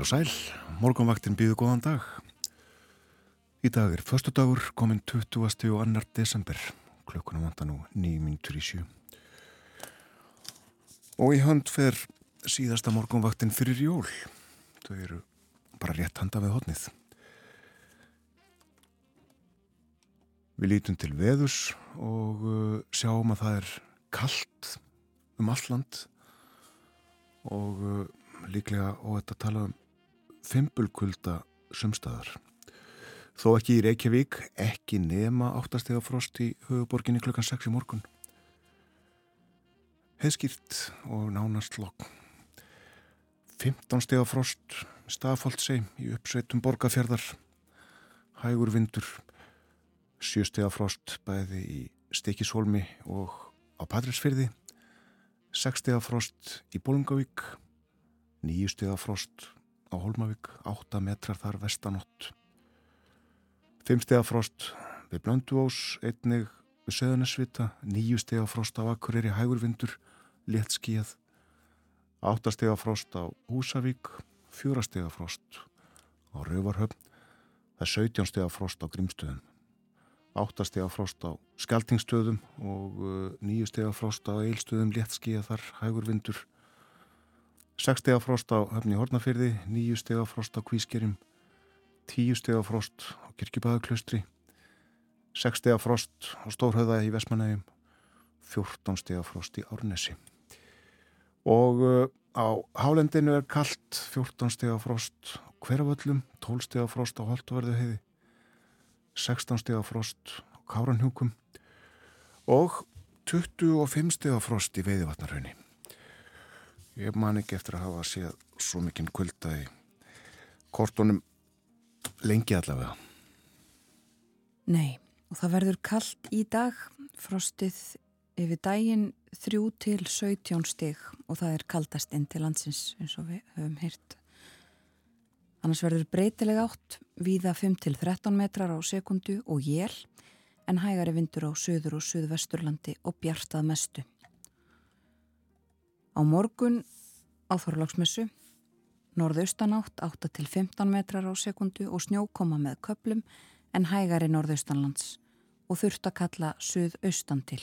Heil og sæl, morgunvaktin býðu góðan dag. Í dag er förstu dagur, komin 20. og 2. desember. Klökkuna vanda nú 9 minútur í sjú. Og í hönd fer síðasta morgunvaktin fyrir jól. Þau eru bara rétt handa við hodnið. Við lítum til veðus og uh, sjáum að það er kallt um alland og uh, líklega óætt að tala um fimpulkulda sumstaðar. Þó ekki í Reykjavík, ekki nema áttastega frost í höfuborginni klukkan 6 í morgun. Heiðskýrt og nánast lokk. 15 stega frost staðfóldsei í uppsveitum borgarfjörðar. Hægur vindur. 7 stega frost bæði í Stikishólmi og á Patrísfyrði. 6 stega frost í Bólungavík. 9 stega frost á Hólmavík. 8 metrar þar vestanott. 5 stega frost við Blönduós, einnig við Söðunarsvita, 9 stega frost á Akureyri hægurvindur, létt skíð, 8 stega frost á Húsavík, 4 stega frost á Rauvarhöfn, það er 17 stega frost á Grímstöðum, 8 stega frost á Skeltingstöðum og 9 stega frost á Eilstöðum, létt skíð þar hægurvindur, 6 stega frost á Höfni Hortnafyrði, 9 stega frost á Kvískerjum, 10 stega frost á Kirkjubæðaklaustri 6 stega frost á Stórhauða í Vestmanægjum 14 stega frost í Árnesi. Og uh, á Hálendinu er kallt 14 stega frost á Hverjavöllum 12 stega frost á Holtverðu heiði 16 stega frost á Káranhjúkum og 25 stega frost í Veiðivatnarhaunni ég man ekki eftir að hafa séð svo mikinn kulda í kortunum lengi allavega. Nei, og það verður kallt í dag, frostið yfir daginn 3 til 17 stig og það er kaldast inn til landsins eins og við höfum hýrt. Annars verður breytileg átt víða 5 til 13 metrar á sekundu og jél en hægari vindur á söður og söðvesturlandi og bjartað mestu. Á morgun á Þorláksmessu Norðaustanátt 8 til 15 metrar á sekundu og snjókoma með köplum en hægari norðaustanlands og þurft að kalla söðaustan til.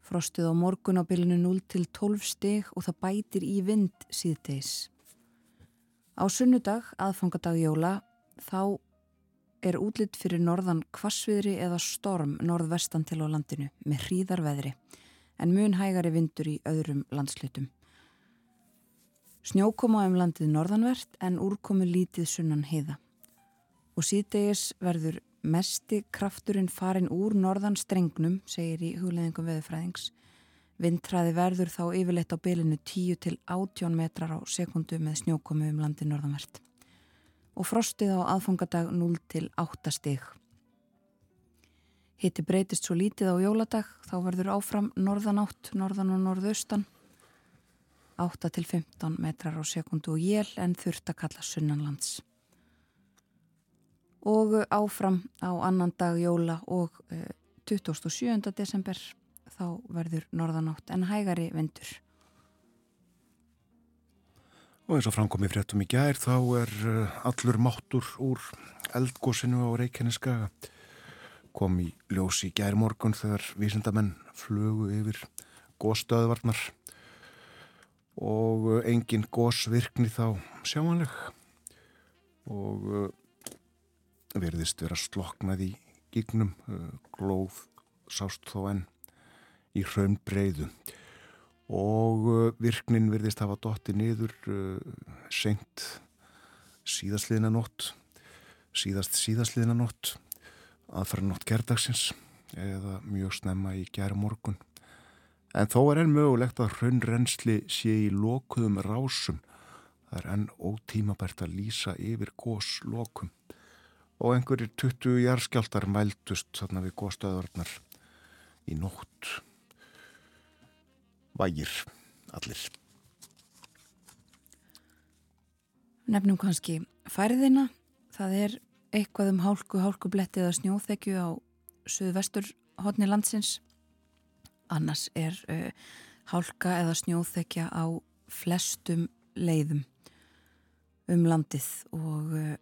Frostið á morgun á bylunu 0 til 12 stig og það bætir í vind síðdeis. Á sunnudag, aðfangadag jóla, þá er útlitt fyrir norðan kvassviðri eða storm norðvestan til á landinu með hríðarveðri en mun hægari vindur í öðrum landslutum. Snjókoma um landið norðanvert en úrkomu lítið sunnan heiða. Og síðdegis verður mesti krafturinn farin úr norðan strengnum, segir í hugleðingum veðufræðings. Vindræði verður þá yfirleitt á bylinu 10 til 18 metrar á sekundu með snjókomu um landið norðanvert. Og frostið á aðfangadag 0 til 8 stig. Hitti breytist svo lítið á jóladag, þá verður áfram norðanátt, norðan og norðaustan. 8 til 15 metrar á sekundu og jél en þurft að kalla sunnanlands. Og áfram á annan dag jóla og uh, 27. desember þá verður norðanátt en hægari vindur. Og eins og framkom í fréttum í gær þá er uh, allur máttur úr eldgósinu á Reykjaneskaga. Kom í ljós í gær morgun þegar vísindamenn flugu yfir góðstöðvarnar og engin gósvirkni þá sjámanleg og uh, verðist vera sloknað í gignum, uh, glóð sást þó enn í hraun breyðu og virknin verðist hafa dotti niður seint síðastliðina nótt síðast síðastliðina nótt aðfæra nótt gerdagsins eða mjög snemma í gæra morgun En þó er enn mögulegt að hraunrensli sé í lokuðum rásum. Það er enn ótímabært að lýsa yfir góslokum. Og einhverjir 20 járskjáltar mældust þarna við góstöðvarnar í nótt. Vægir allir. Nefnum kannski færðina. Það er eitthvað um hálku, hálkubletti eða snjóþekju á suðvestur hodni landsins annars er uh, hálka eða snjóþekja á flestum leiðum. um landið og uh,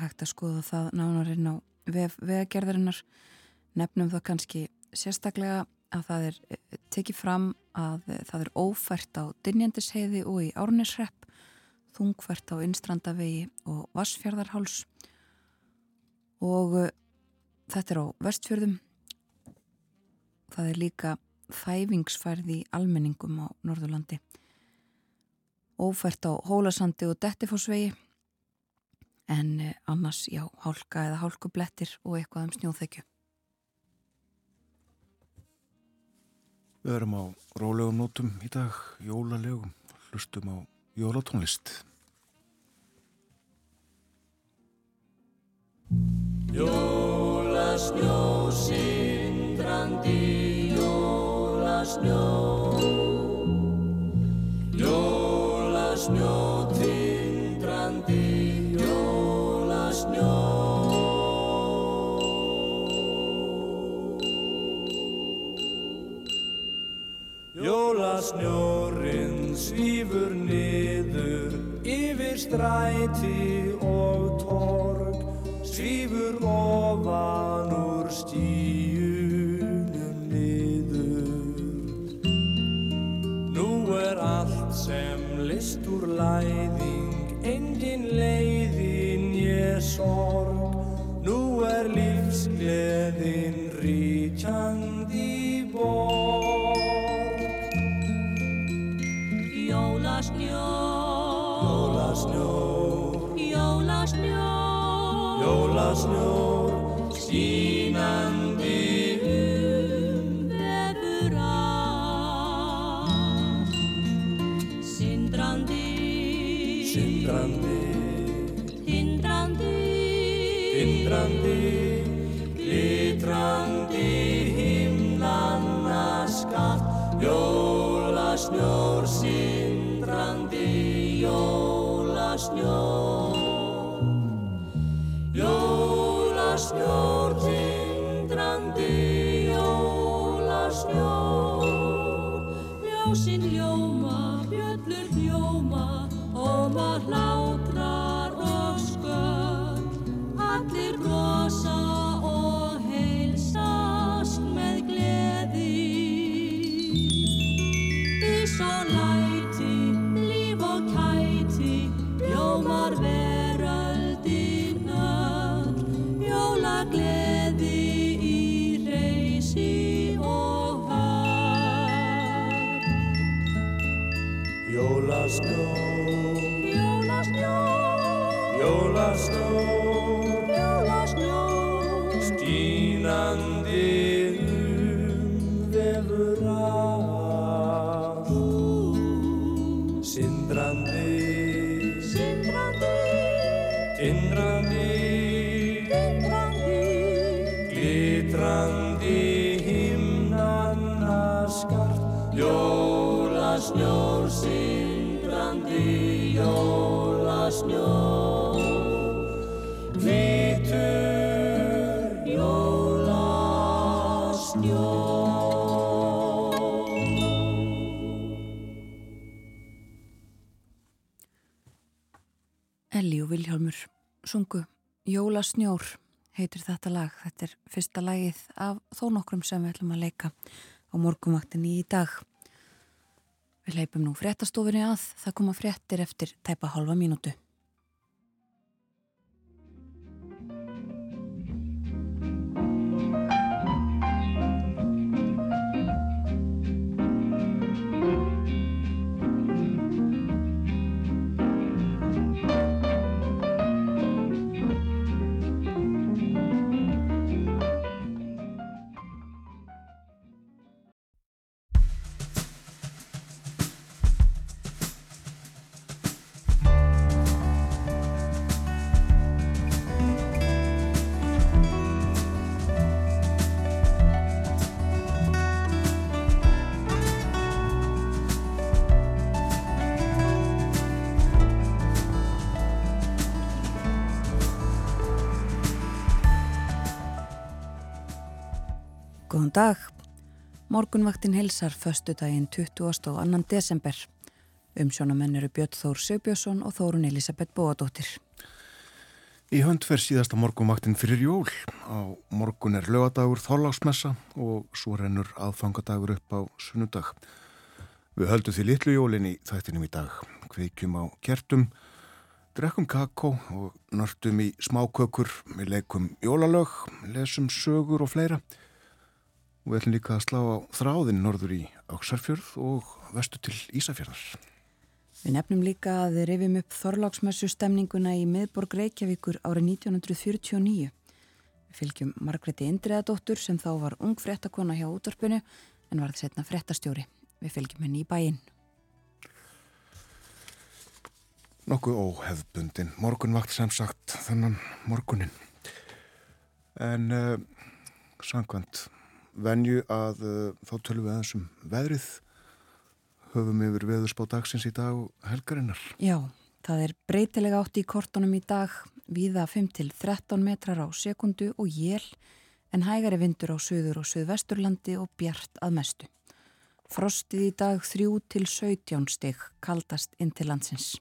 hægt að skoða það nánarinn á vegagerðarinnar nefnum það kannski sérstaklega að það er eh, tekið fram að það er ófært á Dynjandisheiði og í Árnisrepp þungfært á Innstrandavegi og Vassfjörðarháls og uh, þetta er á vestfjörðum það er líka þæfingsfærði almenningum á Norðurlandi ófært á Hólasandi og Dettifossvegi en eh, annars já, hálka eða hálkublettir og eitthvað um snjóþekju. Við erum á rólegum nótum í dag, jólalegum, hlustum á jólatónlist. Jólasnjó, sindrandi, jólasnjó Jólasnjó, tindrandi, jólasnjó Jólasnjórin svífur niður yfir stræti list úr læðing, engin leiðin ég sorg. Jólasnjór heitir þetta lag. Þetta er fyrsta lagið af þó nokkrum sem við ætlum að leika á morgumaktinni í dag. Við leipum nú fréttastofinni að það koma fréttir eftir tæpa halva mínútu. Dag. Morgunvaktin helsar föstu daginn 20. og 2. desember. Umsjónamenn eru Björn Þór Sigbjörnsson og Þórun Elisabeth Bóadóttir. Í hönd fer síðasta morgumaktinn fyrir jól. Á morgun er lögadagur þálagsmessa og svo rennur aðfangadagur upp á sunnudag. Við höldum því litlu jólinn í þættinum í dag. Kveikjum á kertum, drekkum kakó og nörtum í smákökur. Við leikum jólalög, lesum sögur og fleira. Og við ætlum líka að slá á þráðin norður í Öksarfjörð og vestu til Ísafjörðar. Við nefnum líka að við rifjum upp Þorláksmessu stemninguna í miðborg Reykjavíkur árið 1949. Við fylgjum Margreti Indriðadóttur sem þá var ung frettakona hjá útvarpinu en varð setna frettastjóri. Við fylgjum henni í bæinn. Nokkuð óhefbundin. Morgunvakt sem sagt þannan morgunin. En uh, samkvæmt venju að uh, þá tölum við aðeins um veðrið höfum yfir veðurspá dagsins í dag helgarinnar. Já, það er breytilega átt í kortunum í dag, viða 5-13 metrar á sekundu og jél, en hægari vindur á söður og söðvesturlandi og bjart að mestu. Frostið í dag 3-17 stygg kaldast inn til landsins.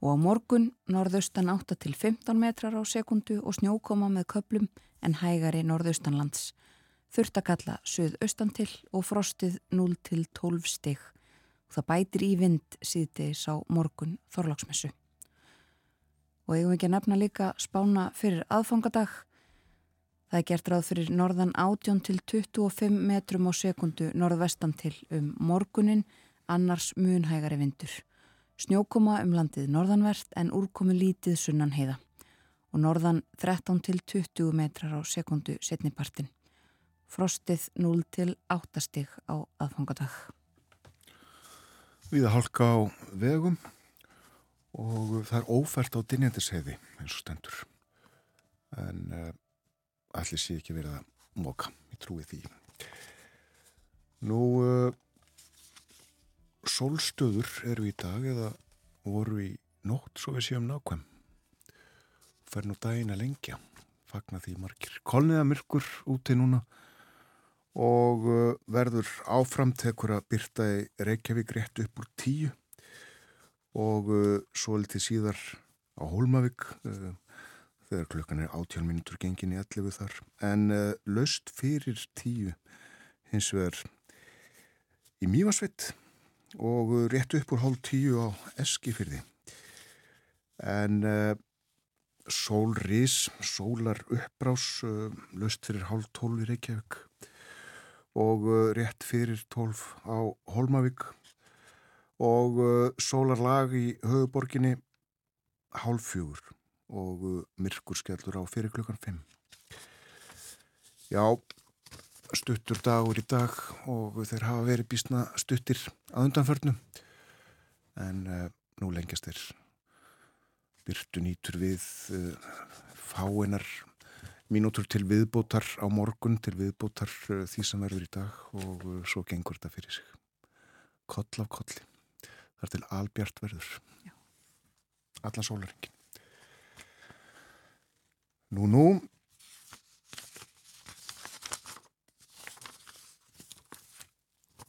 Og á morgun norðaustan 8-15 metrar á sekundu og snjókoma með köplum en hægari norðaustanlands. Þurft að kalla söðaustan til og frostið 0-12 stygg og það bætir í vind síðdeis á morgun þorlagsmessu. Og eigum við ekki að nefna líka spána fyrir aðfangadag. Það er gert ráð fyrir norðan 18 til 25 metrum á sekundu norðvestan til um morgunin, annars munhægari vindur. Snjókoma um landið norðanvert en úrkomi lítið sunnan heiða og norðan 13 til 20 metrar á sekundu setnipartin. Frostið 0 til 8 stig á aðfangadag. Við að halka á vegum og það er ófært á dynjandisheiði eins og stendur. En uh, allir sé ekki verið að móka, ég trúi því. Nú, uh, sólstöður eru í dag eða voru í nótt svo við séum nákvæm. Fær nú daginn að lengja, fagna því margir. Kolniða myrkur úti núna og uh, verður áfram tekur að byrta í Reykjavík rétt upp úr tíu. Og uh, svo litið síðar á Hólmavík uh, þegar klukkan er 18 minútur gengin í 11 þar. En löst fyrir tíu hins vegar í Mývarsveit og rétt upp úr hálf tíu á Eskifyrði en sólrís, sólar uppbrás löst fyrir hálf tólf í Reykjavík og uh, rétt fyrir 12 á Holmavík og uh, sólarlag í höfuborginni hálffjögur og uh, myrkur skellur á fyrir klukkan 5. Já, stuttur dagur í dag og þeir hafa verið bísna stuttir að undanförnum en nú lengjast þeir. Byrtu nýtur við fáinar mínútur til viðbótar á morgun til viðbótar uh, því sem verður í dag og uh, svo gengur þetta fyrir sig. Koll af kolli. Þar til albjart verður. Já. allan sólaringin nú nú.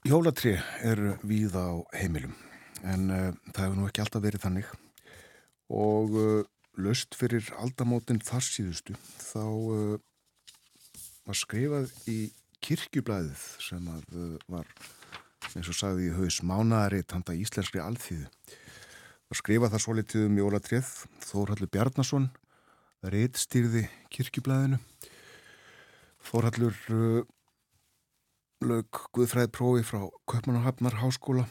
Jólatri er víða á heimilum en uh, það hefur nú ekki alltaf verið þannig. Og uh, löst fyrir aldamótin þar síðustu þá uh, var skrifað í kirkjublaðið sem að uh, var eins og sagði í haus mánari tanda íslenskri alþýðu. Var skrifað þar svo litið um jólatrið Þórhallur Bjarnason reitt stýrði kirkjublaðinu. Þórhallur uh, lög Guðfræði prófi frá Köpmannahafnar háskóla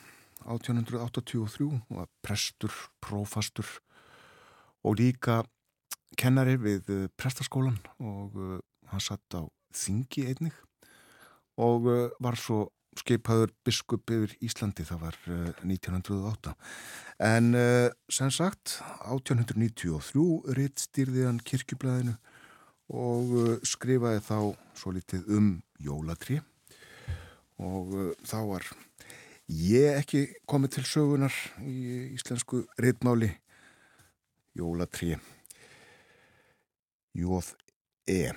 1883 og var prestur, prófastur og líka kennari við eh, prestaskólan og uh, hann satt á þingi einnig og uh, var svo skeipaður biskup yfir Íslandi það var uh, 1908 en sem sagt 1893 reitt stýrði hann kirkjublaðinu og skrifaði þá svo litið um jólatri og þá var ég ekki komið til sögunar í íslensku reittmáli jólatrí Jóð E.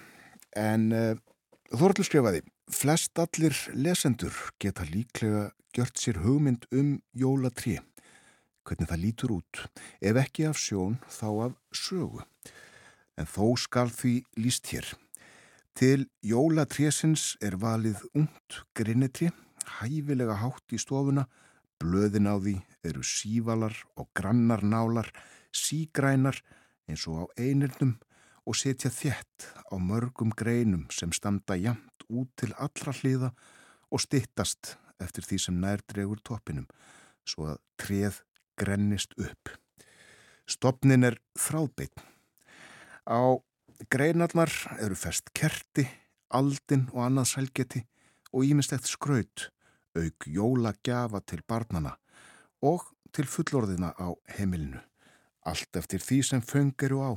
En uh, Þorður skrifaði flest allir lesendur geta líklega gjört sér hugmynd um jólatrí hvernig það lítur út, ef ekki af sjón þá af sögu. En þó skal því líst hér. Til jólatrésins er valið ungt grinnetri, hæfilega hátt í stofuna, blöðin á því eru sívalar og grannar nálar, sígrænar eins og á einirnum og setja þjett á mörgum greinum sem standa jamt út til allra hliða og stittast eftir því sem nærdregur toppinum, svo að treð grennist upp. Stopnin er þráðbeitn. Á greinarnar eru fest kerti, aldin og annað sælgeti og ímislegt skraut, auk jólagjafa til barnana og til fullorðina á heimilinu. Allt eftir því sem föngeru á.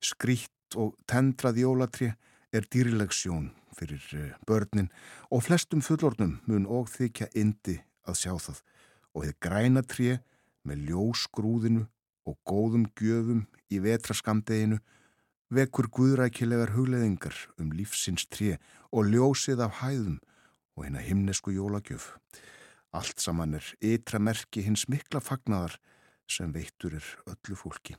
Skrýtt og tendrað jólatri er dýrileg sjón fyrir eh, börnin og flestum fullornum mun og þykja indi að sjá það og hefur græna tré með ljósgrúðinu og góðum gjöfum í vetraskamdeginu vekur guðrækilegar hugleðingar um lífsins tré og ljósið af hæðum og hérna himnesku jólagjöf. Allt saman er ytra merki hins mikla fagnadar sem veittur er öllu fólki.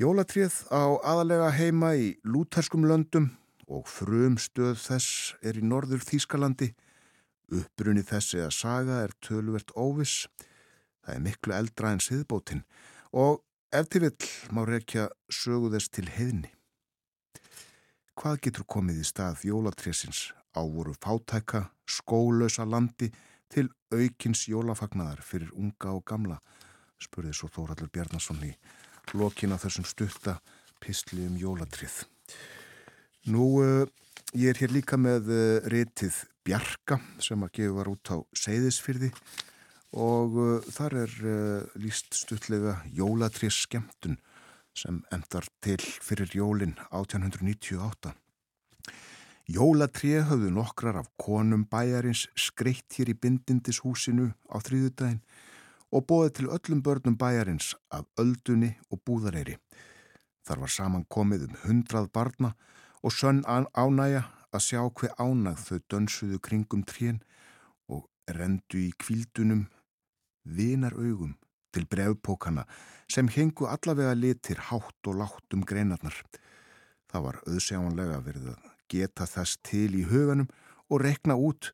Jólatrið á aðalega heima í lúterskum löndum og frum stöð þess er í norður Þýskalandi. Uppbrunni þessi að saga er tölvert óviss. Það er miklu eldra en siðbótinn og ef til vill má rekja sögu þess til heðni. Hvað getur komið í stað jólatriðsins á voru fátæka, skólösa landi til aukins jólafagnar fyrir unga og gamla, spurði svo Þóraldur Bjarnason í lokin af þessum stutta pistli um jólatrið. Nú, uh, ég er hér líka með uh, ritið Bjarka sem að gefa út á Seyðisfyrði og uh, þar er líst stuttlega jólatrið skemmtun sem endar til fyrir jólin 1898. Jólatrið höfðu nokkrar af konum bæjarins skreitt hér í bindindishúsinu á þrýðudaginn og bóði til öllum börnum bæjarins af öldunni og búðareyri. Þar var saman komið um hundrað barna og sönn ánæja að sjá hver ánægð þau dönsuðu kringum trén og rendu í kvildunum vinar augum til brevpókana sem hengu allavega litir hátt og látt um greinarnar. Það var auðsjáanlega verið að geta þess til í huganum og rekna út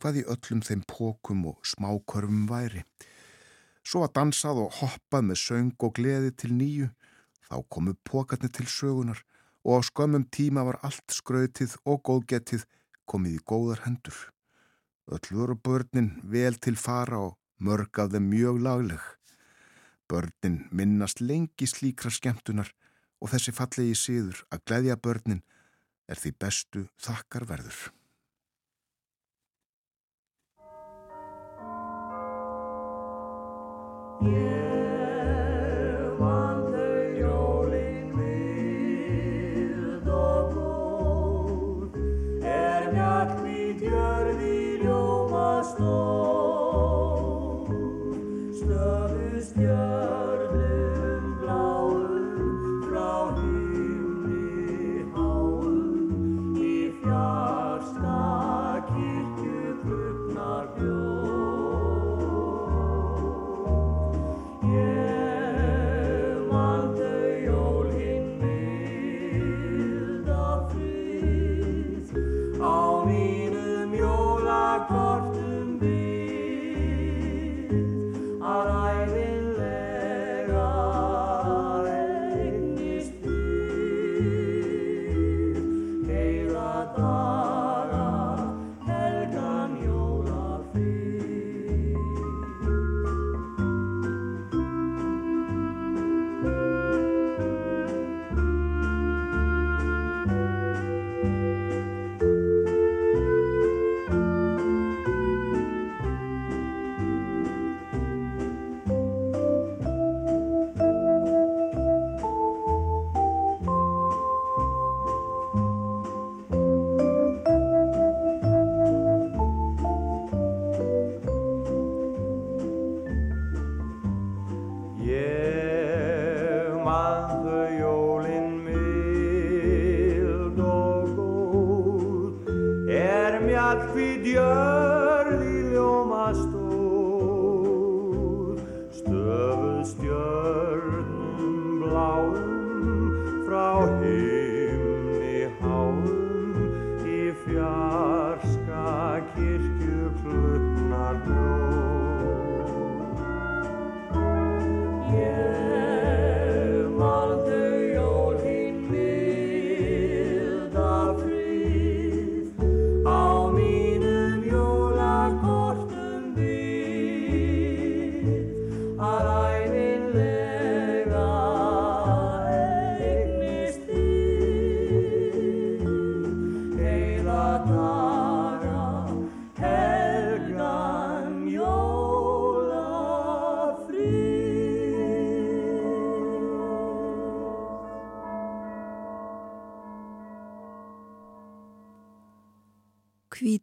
hvað í öllum þeim pókum og smákörfum væri. Svo að dansað og hoppað með söng og gleði til nýju, þá komu pókarnir til sögunar og á skömmum tíma var allt skrautið og góðgetið komið í góðar hendur. Öll voru börnin vel til fara og mörg af þeim mjög lagleg. Börnin minnast lengi slíkra skemmtunar og þessi fallegi síður að gleyðja börnin er því bestu þakkarverður. Yeah.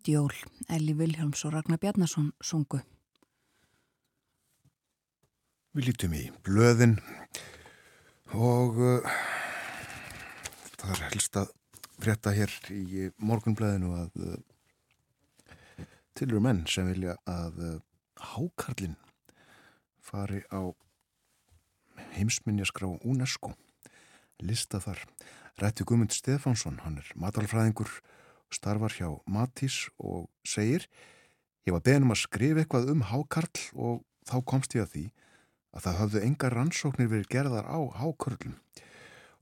Kvítjól, Elli Vilhelms og Ragnar Bjarnason sungu. Við lítum í blöðin og uh, það er helst að frétta hér í morgunblöðinu að uh, til eru menn sem vilja að uh, hákarlinn fari á heimsminjaskrá UNESCO. Lista þar. Rætti Guðmund Stefánsson, hann er matalfræðingur starfar hjá Matís og segir ég var beðnum að skrifa eitthvað um hákarl og þá komst ég að því að það hafðu enga rannsóknir verið gerðar á hákarlum.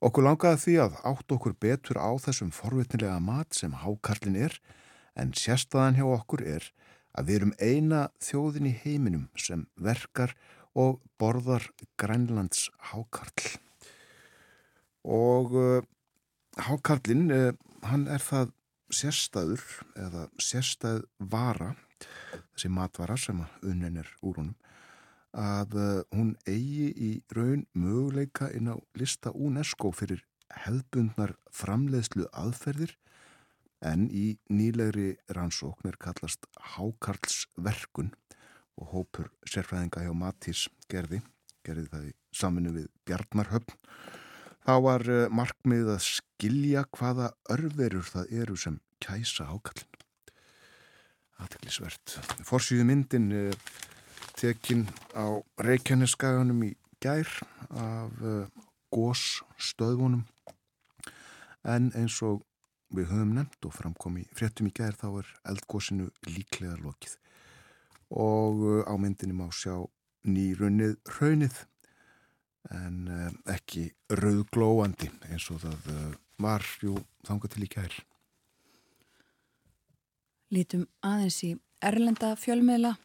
Okkur langaði því að átt okkur betur á þessum forvitnilega mat sem hákarlin er en sérstaðan hjá okkur er að við erum eina þjóðin í heiminum sem verkar og borðar Grænlands hákarl. Og uh, hákarlin, uh, hann er það sérstæður eða sérstæð vara, þessi matvara sem unnin er úr honum, að uh, hún eigi í raun möguleika inn á lista UNESCO fyrir hefðbundnar framleiðslu aðferðir en í nýlegri rannsókn er kallast Hákarlsverkun og hópur sérfræðinga hjá Matís gerði, gerði það í saminu við Bjarnarhöfn Þá var eh, markmið að skilja hvaða örverur það eru sem kæsa ákallin. Aðteglisvert. Forsýðu myndin eh, tekinn á Reykjaneskaganum í gær af eh, gósstöðvunum en eins og við höfum nefnt og framkom í fréttum í gær þá er eldgósinu líklega lokið og á myndinni má sjá nýrunnið raunið en uh, ekki rauglóandi eins og það uh, var jú þanga til í kær. Lítum aðeins í Erlenda fjölmiðla.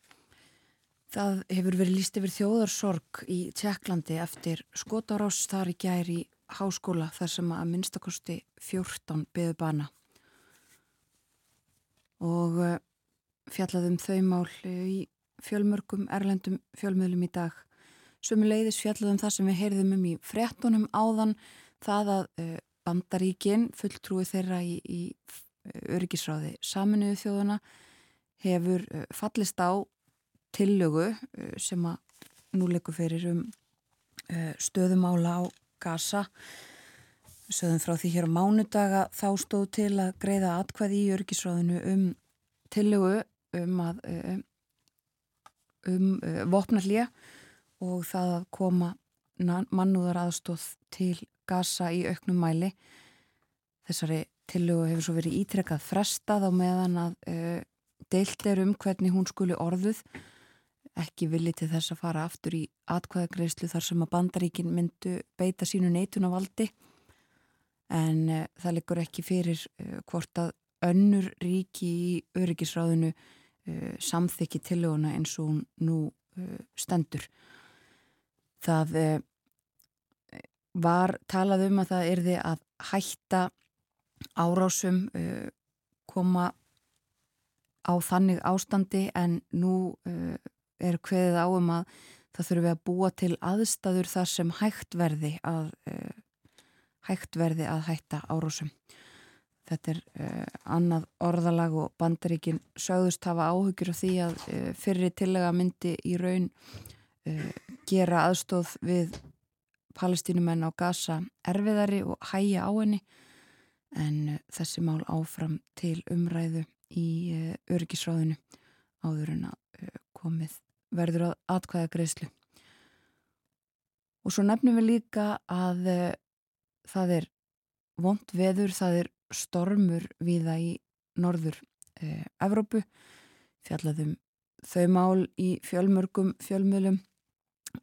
Það hefur verið líst yfir þjóðarsorg í Tjekklandi eftir skotarás þar í gær í háskóla þar sem að minnstakosti 14 byðu bana. Og uh, fjallaðum þau mál í fjölmörgum Erlendum fjölmiðlum í dag Sumi leiðis fjallaðum það sem við heyrðum um í frettunum áðan það að bandaríkin, fulltrúi þeirra í, í öryggisráði saminuðu þjóðuna hefur fallist á tillögu sem að nú leikur fyrir um stöðumála á Gaza. Söðum frá því hér á mánudaga þá stóð til að greiða atkvæði í örgisráðinu um tillögu um að um vopnallíja og það að koma mannúðar aðstóð til gasa í auknum mæli. Þessari tillögu hefur svo verið ítrekkað frestað á meðan að uh, deilt er um hvernig hún skuli orðuð ekki villi til þess að fara aftur í atkvæðagreyslu þar sem að bandaríkin myndu beita sínu neitunavaldi en uh, það liggur ekki fyrir uh, hvort að önnur ríki í öryggisráðinu samþykki tillöguna eins og nú stendur. Það eh, var talað um að það erði að hætta árásum eh, koma á þannig ástandi en nú eh, er hveðið á um að það þurfi að búa til aðstæður þar sem hægt verði að hægt verði að hætta árásum. Þetta er uh, annað orðalag og bandaríkin sögðust hafa áhugjur af því að uh, fyrir tillega myndi í raun uh, gera aðstóð við palestínumenn á Gaza erfiðari og hæja á henni. En uh, þessi mál áfram til umræðu í uh, örgisráðinu áður en að komið verður að atkvæða greiðslu. Og svo nefnum við líka að það er vond veður, það er stormur viða í norður eh, Evrópu, fjallaðum þau mál í fjölmörgum fjölmjölum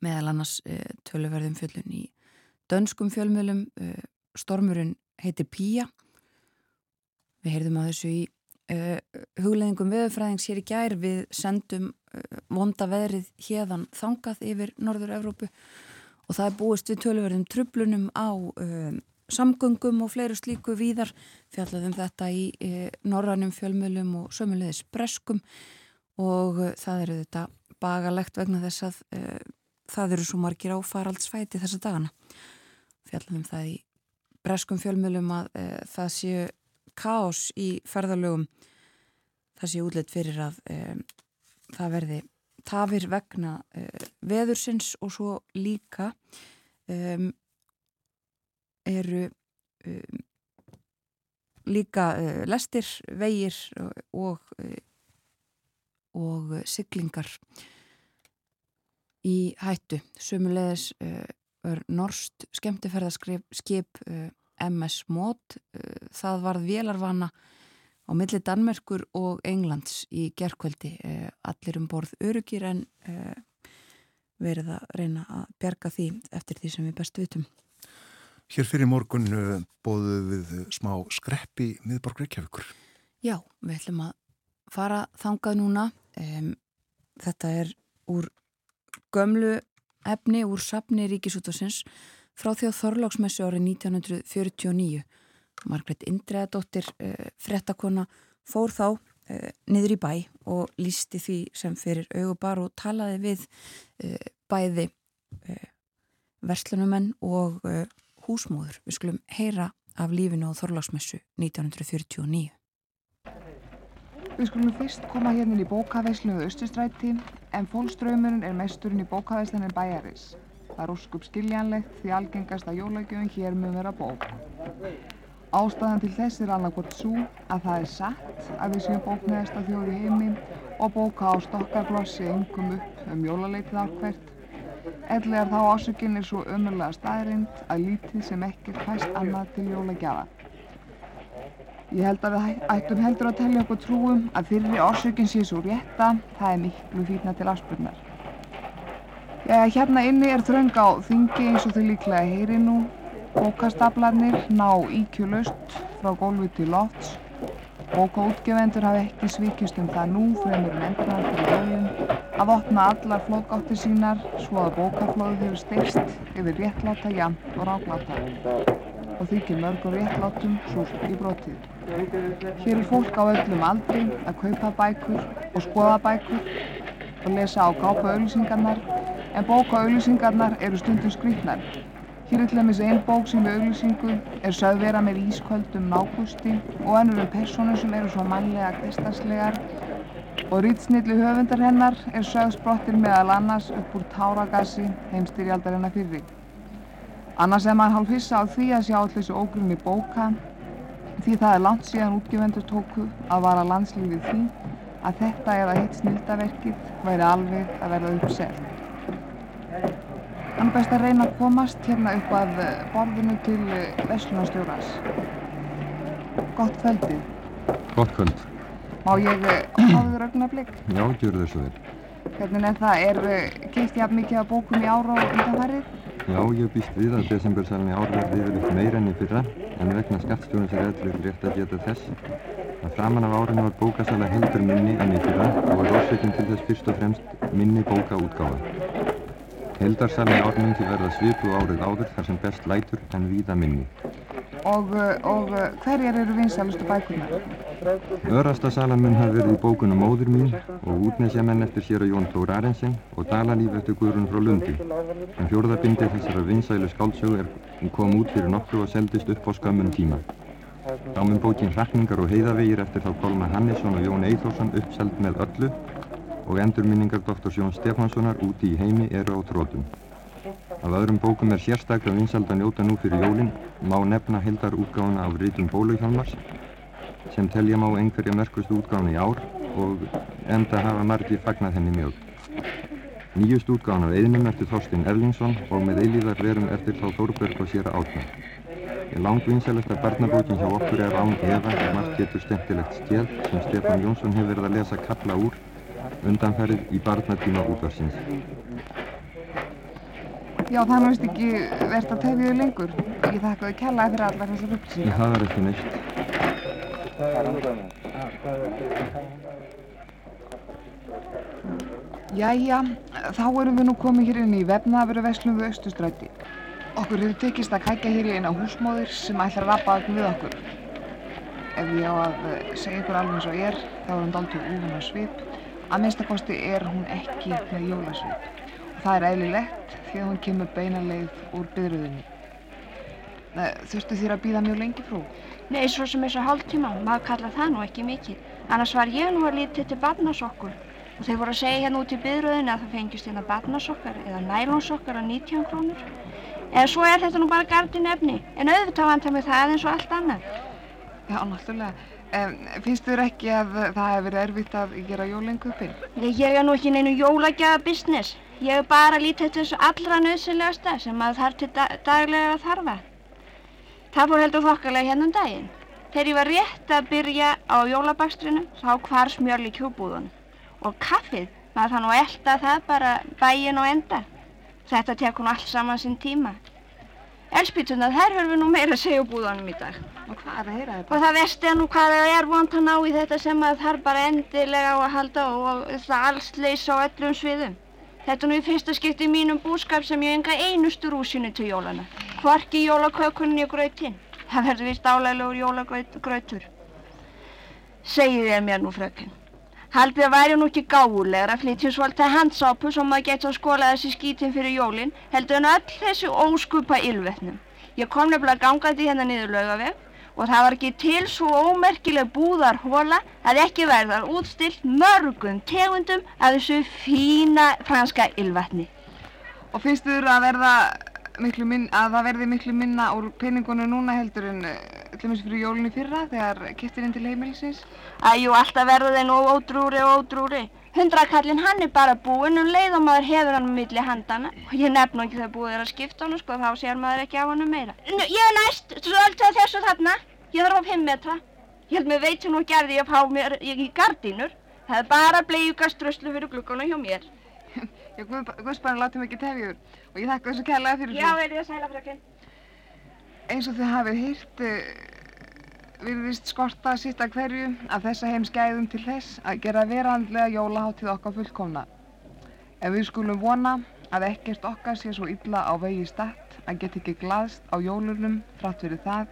meðal annars uh, töluverðum fjöllun í dönskum fjölmjölum uh, stormurinn heitir Píja við heyrðum að þessu í uh, hugleðingum veðurfræðings hér í gær. Við sendum vonda veðrið hérðan þangað yfir Norður-Európu og það er búist við töluverðum trublunum á samgöngum og fleiru slíku víðar. Fjallaðum þetta í norrannum fjölmjölum og sömulegis breskum og það eru þetta bagalegt vegna þess að það eru svo margir á faraldsfæti þessa dagana. Fjallum það í breskum fjölmjölum að e, það séu kás í ferðalögum það sé útleitt fyrir að um, það verði tafir vegna uh, veðursins og svo líka um, eru um, líka lestir, vegir og, uh, og siglingar í hættu. Sumulegis er norst skemmtifærðarskip MS Mod. Það varð vélarvana á milli Danmerkur og Englands í gerðkvöldi. Allir um borð örugir en verið að reyna að berga því eftir því sem við best vitum. Hér fyrir morgun bóðu við smá skreppi miðborg Reykjavíkur. Já, við ætlum að fara þangað núna. Þetta er úr gömlu efni úr sapni Ríkisútásins frá því að Þorláksmessu árið 1949. Margret Indreðadóttir, uh, frettakona, fór þá uh, niður í bæ og lísti því sem fyrir augubar og talaði við uh, bæði verslunumenn og húsmóður. Við skulum heyra af lífinu á Þorláksmessu 1949. Við skulum fyrst koma hérna í bókaveisluðu Östustræti en fólkströymurinn er mesturinn í bókaveislunin bæjaris. Það er óskup skiljanlegt því algengasta jólagjöfum hér mun vera bók. Ástæðan til þess er annarkort svo að það er satt að við séum bóknæðasta þjóð í heimi og bóka á stokkarblossi yngum upp um jólaleitið ákvert. Ellegar þá ásökinn er svo ömurlega staðrind að lítið sem ekkert fæst annað til jólagjafa. Ég held að við ættum heldur að tellja okkur trúum að fyrri orsökinn sé svo rétta, það er miklu fýtna til afspurnar. Já, hérna inni er þröng á þingi eins og þau líklega heyri nú. Bókastaplarnir ná íkjulust frá gólfi til lofts. Bókaútgefendur hafa ekki svikist um það nú fremur en endunar fyrir jólinn að opna allar flóðgáttir sínar svo að bókaflóðu hefur steist yfir réttláta, jamt og rákláta og þykir mörgum réttlátum súrt í brotið. Hér er fólk á öllum aldri að kaupa bækur og skoða bækur og lesa á gápa auðlýsingarnar en bóka auðlýsingarnar eru stundum skrýtnar. Hér er til dæmis einn bók sem við auðlýsingu er sögð vera með ísköldum nákusti og ennur um personur sem eru svo mannlega kristarslegar og rýtsnilli höfundar hennar er sögð sprottir meðal annars upp úr táragassi heimstyrjaldarinnar fyrri. Annars er maður hálf hissa á því að sjá allir þessu ógrunni bóka því það er langt síðan útgefendur tóku að vara landslífið því að þetta eða hitt snildaverkið væri alveg að verða uppsett. Þannig best að reyna að komast hérna upp að borðinu til Veslunarstjórnars. Gott kvöldið. Gott kvöld. Má ég hafa þér augnablík? Já, þau svo vel. Hvernig er það? Er keitt af mikið af bókum í ára og undanfærið? Já, ég býst við að desembersalni ár verði yfirleitt meira enn í fyrra en vegna skattstjónus er eðlur rétt að geta þess að framan af árinu var bókasala heldur minni enn í fyrra og er orsökinn til þess fyrst og fremst minni bókaútgáfa. Heldarsalni ár myndi verða svipu árið áður þar sem best lætur en víða minni. Og, og hverjar eru vinsalustu bækunar? Örasta salamun hafi verið í bókunum Móður mín og útnesjamenn eftir sér að Jón Tór Arensen og Dalalíf eftir Guðrun frá Lundi. En fjórðabindi þessara vinsælu skáldsögu er kom út fyrir nokkru og seldist upp á skömmun tíma. Þá mun bókin Hrakningar og heiðavegir eftir þá Kolma Hannesson og Jón Eithorsson uppseld með öllu og endurminningar Dr. Jón Stefánssonar úti í heimi eru á trótum. Af öðrum bókum er sérstaklega vinsald að njóta nú fyrir jólinn má nefna hildar útgáðuna af Rítum Bóluhjálmars sem telja má einhverja merkustu útgáðuna í ár og enda hafa margi fagnat henni mjög. Nýjust útgáðan af Eðnum eftir Þorstin Erlingsson og með eilíðar verum eftir þá Þórberg og sér að átna. Langt vinsælasta barnabókin hjá okkur er án og margt getur skemmtilegt stjæð sem Stefán Jónsson hefur verið að lesa kalla úr undanferðið í barnatíma útvarsins. Já, það er náttúrulega ekki verðt að tefja þau lengur. Ég þakka þau kellaði fyrir allar þessar upplýsingar. Það var ekki neitt. Jæja, þá erum við nú komið hér inn í vefnaðaveruverslum við Östustræti. Okkur hefur tekist að kækja hér í eina húsmóðir sem ætlar að rappa allir við okkur. Ef ég á að segja ykkur alveg eins og er, þá er hún dálítið úfun á svip. Að minnstakosti er hún ekki með jólasvip. Og það er eðlilegt því að hún kemur beinarleið úr byrruðinni. Þurftu þér að býða mjög lengi frú? Nei, svo sem eins og hálf tíma. Maður kalla það nú ekki mikið. Annars var ég nú að lítið til barnasokkur og þeir voru að segja hérna út í byðröðinu að það fengist hérna barnasokkar eða nælonsokkar á 19 krónur. Eða svo er þetta nú bara gardin efni, en auðvitað vantar mig það eins og allt annað. Já, náttúrulega. Um, finnst þér ekki að það hefur verið erfitt að gera jólengupin? Nei, ég er nú ekki neinu jólagjafa business. Ég er bara lítið til þessu allra nöðsynlegasta sem að þarf til dag daglega að þarfa. Það fór heldur þokkalega hérna um daginn. Þegar ég var rétt að byrja á jólabakstrinum, þá hvar smjörli kjúbúðun. Og kaffið, maður þannig að elda það bara bæin og enda. Þetta tekur nú allt saman sinn tíma. Elspítunar, þær höfum við nú meira búðanum í dag. Og hvað er að heyra þetta? Og það vesti nú hvað það er vant að ná í þetta sem að þarf bara endilega á að halda og það alls leysa á öllum sviðum. Þetta er nú í fyrsta skipti í mínum búskap sem ég enga einustu rúsinu til jólana. Hvorki jólakökunni og grautinn. Það verður vist álægilegur jólagrautur. Segið þér mér nú frökinn. Haldið að væri nú ekki gáulegur að flytja svolítið handsápu sem maður geta að skóla þessi skítin fyrir jólinn heldur en öll þessu óskupa ylvetnum. Ég kom nefnilega gangandi hérna niður laugaveg og það var ekki til svo ómerkileg búðarhóla að ekki verðar útstilt mörgum tegundum af þessu fína franska ylvetni. Og finnst þér að verða minn, að það verði miklu minna úr peningunum núna heldur en til dæmis fyrir jólunni fyrra þegar kiptir inn til heimilisins? Æjú, alltaf verður þeir nú ótrúri og ótrúri. Hundrakallin hann er bara búinn um leið og maður hefur hann milli handana. Og ég nefn ekki þegar búið er að skipta hann, sko, þá sér maður ekki á hann meira. Nú, ég er næst, svo alltaf þessu þarna. Ég þarf á 5 metra. Ég held mér veitur nú gerði ég að fá mér í gardínur. Það er bara bleiugaströslu fyrir glukkanum hjá mér. Já, Guðspann láti mig ekki tefjur og ég þakka þessu kærlega fyrir Já, er ég að sæla frökinn. Eins og þið hafið hýrt virðist skorta sitt að hverju af þessa heimskæðum til þess að gera verandlega jólaháttið okkar fullkomna. En við skulum vona að ekkert okkar sé svo illa á vegi statt að geta ekki glaðst á jólunum frátt fyrir það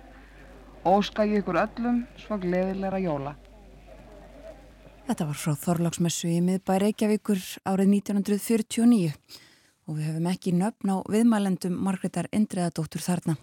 og óska ég ykkur öllum svo gleðilegra jóla. Þetta var frá Þorláksmessu í miðbæ Reykjavíkur árið 1949 og við höfum ekki nöfn á viðmælendum Margreðar Indriðadóttur þarna.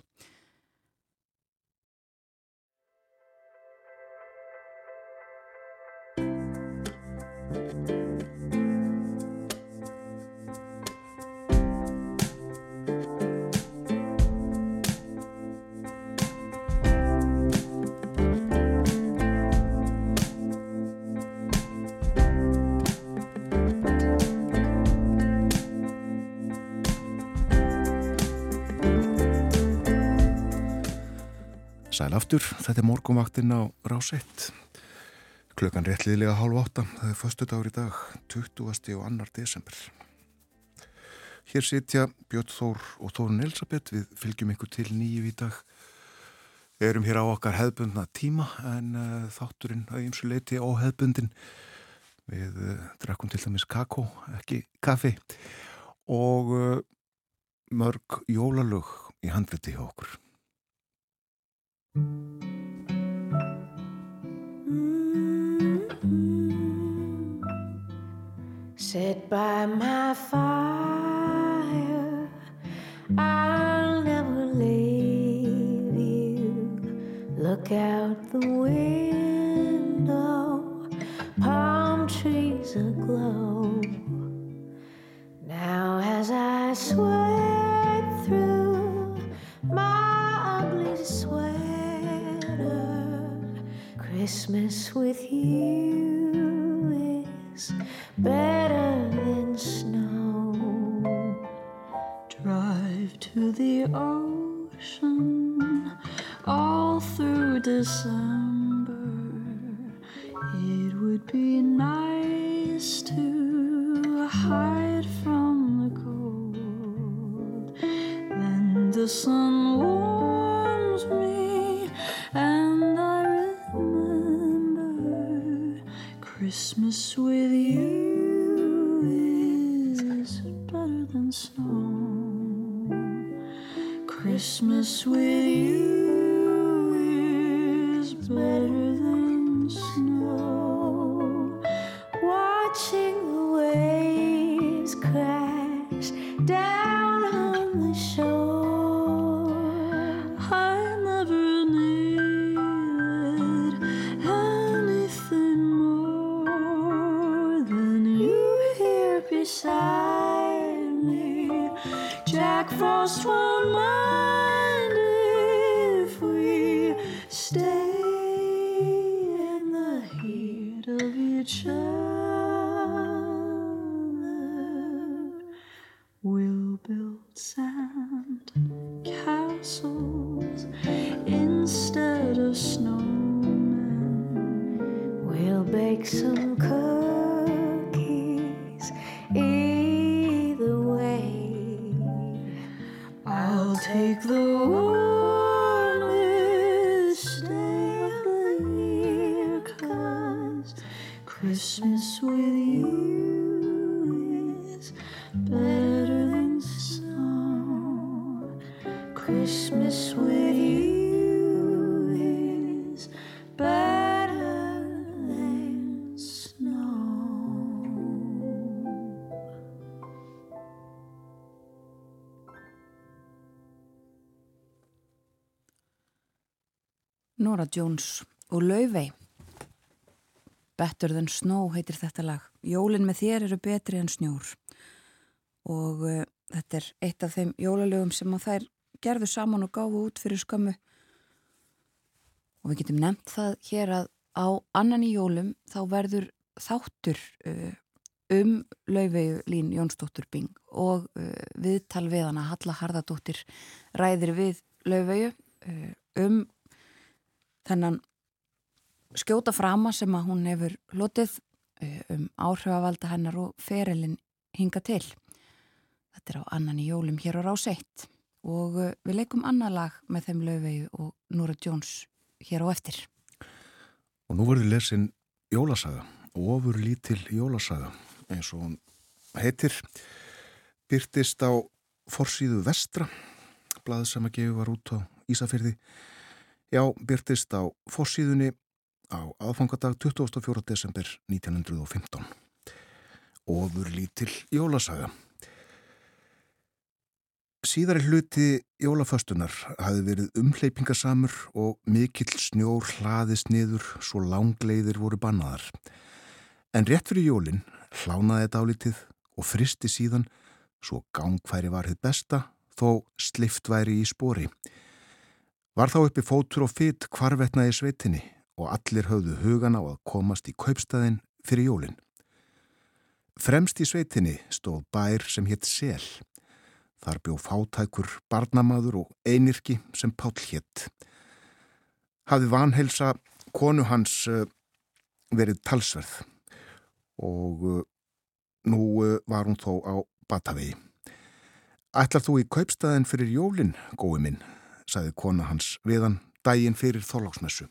Sæl aftur, þetta er morgumvaktinn á Rásett. Klukkan réttliðilega hálf átta, það er förstu dagur í dag, 20. og 2. desember. Hér sitja Björn Þór og Þórun Elisabeth, við fylgjum ykkur til nýju í dag. Við erum hér á okkar hefðbundna tíma en uh, þátturinn að ymsu leiti á hefðbundin. Við uh, drakkum til dæmis kakó, ekki kaffi og uh, mörg jólalög í handliti hjá okkur. Mm-hmm. Sit by my fire, I'll never leave you. Look out the window, palm trees aglow. Now, as I sweat Christmas with you is better than snow. Drive to the ocean all through December. It would be nice to hide from the cold. Then the sun warms Christmas with you is better than snow. Christmas with you is better Jones og Laufey. Better than Snow heitir þetta lag. Jólin með þér eru betri en snjór. Og uh, þetta er eitt af þeim jólalögum sem að þær gerðu saman og gáfu út fyrir skömmu. Og við getum nefnt það hér að á annan í jólum þá verður þáttur uh, um Laufeyju Lín Jónsdóttur Bing og uh, viðtal við hana Halla Harðardóttir ræðir við Laufeyju um þennan skjóta frama sem að hún hefur lotið uh, um áhrifavalda hennar og ferilinn hinga til. Þetta er á annan í jólum hér á rás 1 og uh, við leikum annar lag með þeim Laufeyju og Núra Jones hér á eftir. Og nú verður lesin jólasaga, ofur lítil jólasaga eins og hún heitir, byrtist á forsýðu vestra, blað sem að gefa var út á Ísafyrði. Já, byrtist á forsýðunni á aðfangadag 24. desember 1915. Ofur lítil jólasaga. Síðari hluti jólaföstunar hafi verið umhleypingasamur og mikill snjór hlaðist niður svo langleiðir voru bannaðar. En rétt fyrir jólinn hlánaði þetta álítið og fristi síðan svo gangfæri var hitt besta þó slift væri í spori. Var þá uppi fótur og fytt kvarvetnaði sveitinni og allir höfðu hugan á að komast í kaupstæðin fyrir jólinn. Fremst í sveitinni stóð bær sem hétt Sel. Þar bjó fátækur barnamaður og einirki sem Páll hétt. Hafði vanhelsa konu hans uh, verið talsverð og uh, nú uh, var hún þó á Batavegi. Ætlar þú í kaupstæðin fyrir jólinn, gói minn, sagði kona hans viðan daginn fyrir þólagsmessu.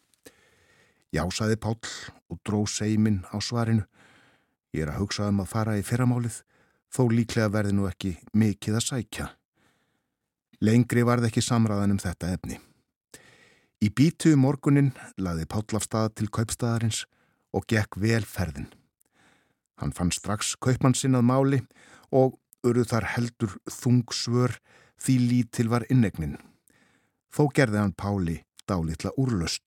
Já, sagði Páll og dró seimin á svarinu. Ég er að hugsa um að fara í fyrramálið, þó líklega verði nú ekki mikið að sækja. Lengri varð ekki samræðan um þetta efni. Í bítu morgunin laði Páll af stað til kaupstaðarins og gekk vel ferðin. Hann fann strax kaupmann sinnað máli og urðu þar heldur þungsvör því lítil var innegnin. Þó gerði hann Páli dálitla úrlöst.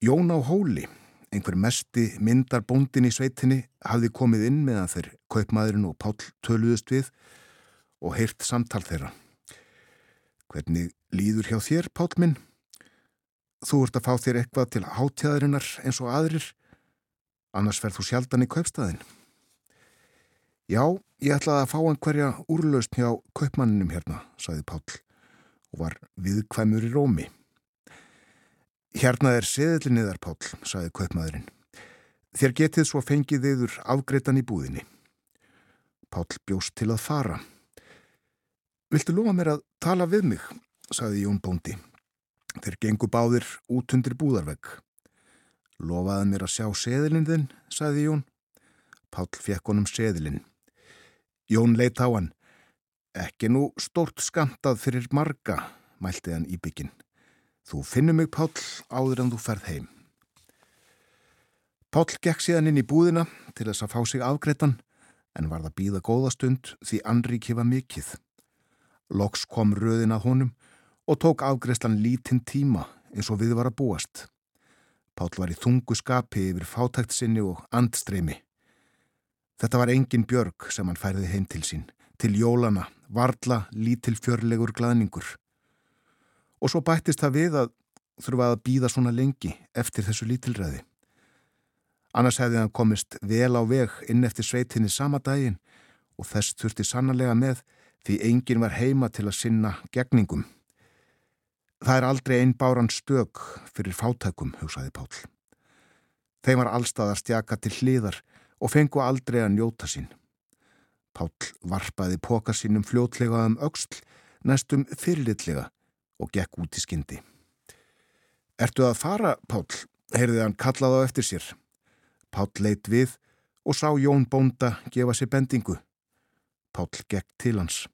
Jón á hóli, einhver mesti myndar bóndin í sveitinni, hafði komið inn meðan þeir kaupmaðurinn og Pál töluðust við og heyrt samtal þeirra. Hvernig líður hjá þér, Pál minn? Þú ert að fá þér eitthvað til hátjæðarinnar eins og aðrir, annars verð þú sjaldan í kaupstæðin. Já, ég ætlaði að fá einhverja úrlaust hjá kaupmanninum hérna, saði Pál og var viðkvæmur í rómi. Hérna er seðlinniðar, Pál, saði kaupmaðurinn. Þér getið svo fengið yður afgreitan í búðinni. Pál bjóst til að fara. Viltu lofa mér að tala við mig, saði Jón Bóndi. Þeir gengu báðir út undir búðarvegg. Lofaði mér að sjá seðlinn þinn, saði Jón. Pál fekk honum seðlinn. Jón leitt á hann. Ekki nú stort skamtað fyrir marga, mælti hann í bygginn. Þú finnur mig, Páll, áður en þú ferð heim. Páll gekk síðan inn í búðina til þess að fá sig afgreitan, en var það býða góða stund því Anríki var mikill. Loks kom röðin að honum og tók afgreislan lítinn tíma eins og við var að búast. Páll var í þungu skapi yfir fátækt sinni og andstreymi. Þetta var engin björg sem hann færði heim til sín, til jólana, varla, lítil fjörlegur glaðningur. Og svo bættist það við að þurfa að býða svona lengi eftir þessu lítilræði. Annars hefði hann komist vel á veg inn eftir sveitinni sama daginn og þess þurfti sannlega með því enginn var heima til að sinna gegningum. Það er aldrei einn báran stök fyrir fátækum, hugsaði Pál. Þeim var allstað að stjaka til hliðar og fengu aldrei að njóta sín. Pál varpaði póka sínum fljótlega um auksl, næstum fyrirlitlega og gekk út í skyndi. Ertu að fara, Pál? heyrði hann kallað á eftir sér. Pál leitt við og sá Jón Bónda gefa sér bendingu. Pál gekk til hans.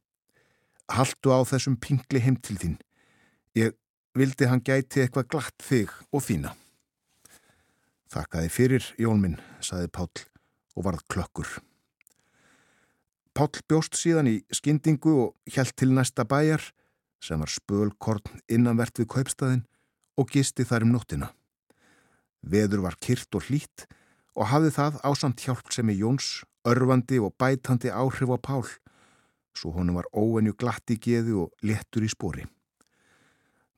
Haldu á þessum pingli heim til þín. Ég vildi hann gæti eitthvað glatt þig og þína. Þakkaði fyrir, Jón minn, saði Pál og varð klökkur. Pál bjóst síðan í skyndingu og hjælt til næsta bæjar sem var spölkorn innanvert við kaupstaðin og gisti þar um nóttina. Veður var kyrt og hlít og hafði það ásamt hjálp sem í Jóns, örfandi og bætandi áhrif á Pál, svo honum var óenju glatt í geðu og léttur í spóri.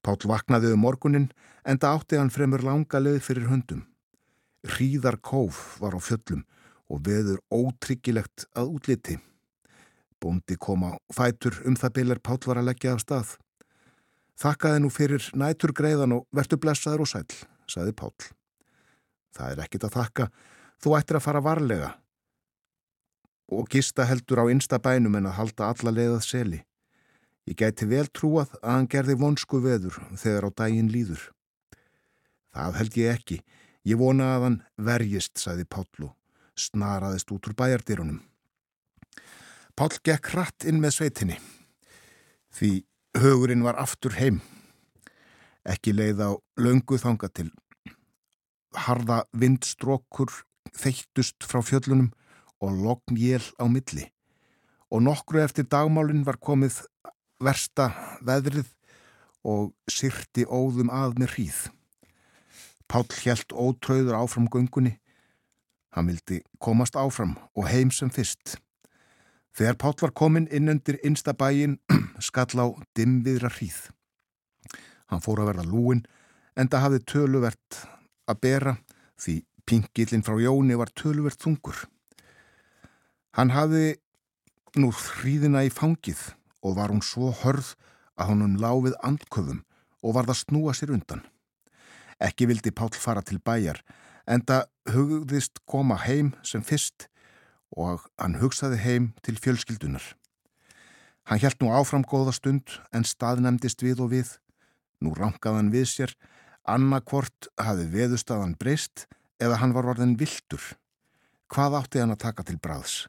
Pál vaknaði um morgunin en það átti hann fremur langa leið fyrir höndum. Hríðar kóf var á fjöllum og veður ótryggilegt að útliti. Bóndi kom á fætur um það byljar Pál var að leggja af stað. Þakkaði nú fyrir nætur greiðan og vertu blessaður og sæl, saði Pál. Það er ekkit að þakka, þú ættir að fara varlega og gista heldur á einsta bænum en að halda alla leiðað seli. Ég gæti vel trúað að hann gerði vonsku veður þegar á daginn líður. Það held ég ekki. Ég vona að hann verjist, saði Pállu, snaraðist út úr bæjardýrunum. Pál gekk hratt inn með sveitinni. Því hugurinn var aftur heim. Ekki leið á löngu þanga til. Harða vindstrókur þeittust frá fjöllunum og lognjél á milli. Og nokkru eftir dagmálinn var komið versta veðrið og syrti óðum að með hríð. Pál hjælt ótröður áfram göngunni. Hann vildi komast áfram og heim sem fyrst. Þegar Pál var komin inn undir innsta bæin skall á dimviðra hríð. Hann fór að verða lúin en það hafði töluvert að bera því pingillin frá Jóni var töluvert þungur. Hann hafði nú hríðina í fangið og var hún svo hörð að honum láfið andköfum og var það snúa sér undan. Ekki vildi Pál fara til bæjar en það hugðist koma heim sem fyrst og hann hugsaði heim til fjölskyldunar. Hann hjælt nú áfram góða stund en staðnæmdist við og við. Nú rangaðan við sér, annarkvort hafi veðustadan breyst eða hann var orðin viltur. Hvað átti hann að taka til bræðs?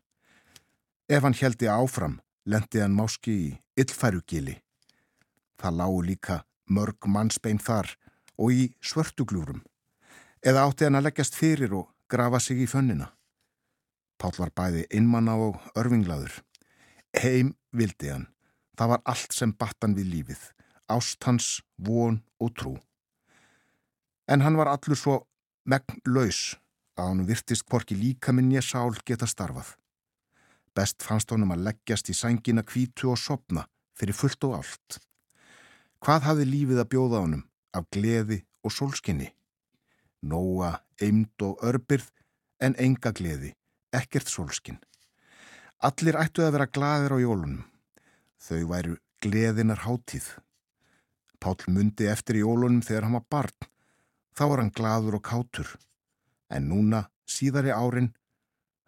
Ef hann heldi áfram, lendi hann máski í illfærugili. Það lágu líka mörg mannsbein þar og í svörtuglúrum. Eða átti hann að leggjast fyrir og grafa sig í fönnina. Pál var bæði innmanna og örfinglaður. Heim vildi hann. Það var allt sem battan við lífið. Ást hans, von og trú. En hann var allur svo megn laus að hann virtist porki líka minn ég sál geta starfað. Best fannst honum að leggjast í sængina kvítu og sopna fyrir fullt og allt. Hvað hafði lífið að bjóða honum af gleði og sólskinni? Nóa, eimd og örbyrð en enga gleði, ekkert sólskinn. Allir ættu að vera gladir á jólunum. Þau væru gleðinar hátíð. Pál mundi eftir jólunum þegar hann var barn. Þá var hann gladur og kátur. En núna, síðari árin,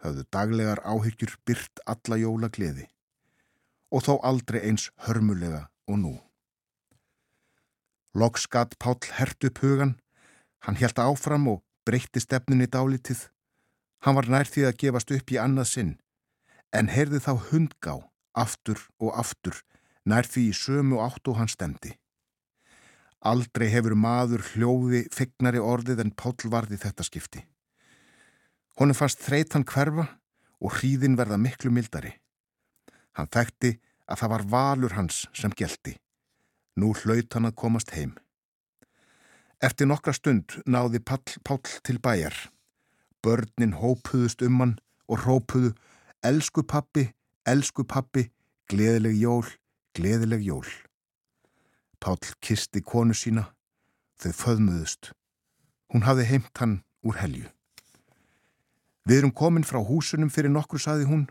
höfðu daglegar áhyggjur byrt alla jólagleði. Og þó aldrei eins hörmulega og nú. Loksgat Pál hert upp hugan. Hann helt áfram og breytti stefnunni dálítið. Hann var nær því að gefast upp í annað sinn. En heyrði þá hundgá, aftur og aftur, nær því í sömu átt og hann stemdi. Aldrei hefur maður hljóði fegnari orðið en Pál varði þetta skipti. Honum fannst þreytan hverfa og hríðin verða miklu mildari. Hann þekkti að það var valur hans sem gelti. Nú hlaut hann að komast heim. Eftir nokkra stund náði Pál, Pál til bæjar. Börnin hópuðust um hann og rópuðu Elsku pappi, elsku pappi, gleðileg jól, gleðileg jól. Pál kisti konu sína, þau föðmuðust. Hún hafði heimt hann úr helju. Við erum komin frá húsunum fyrir nokkur, saði hún,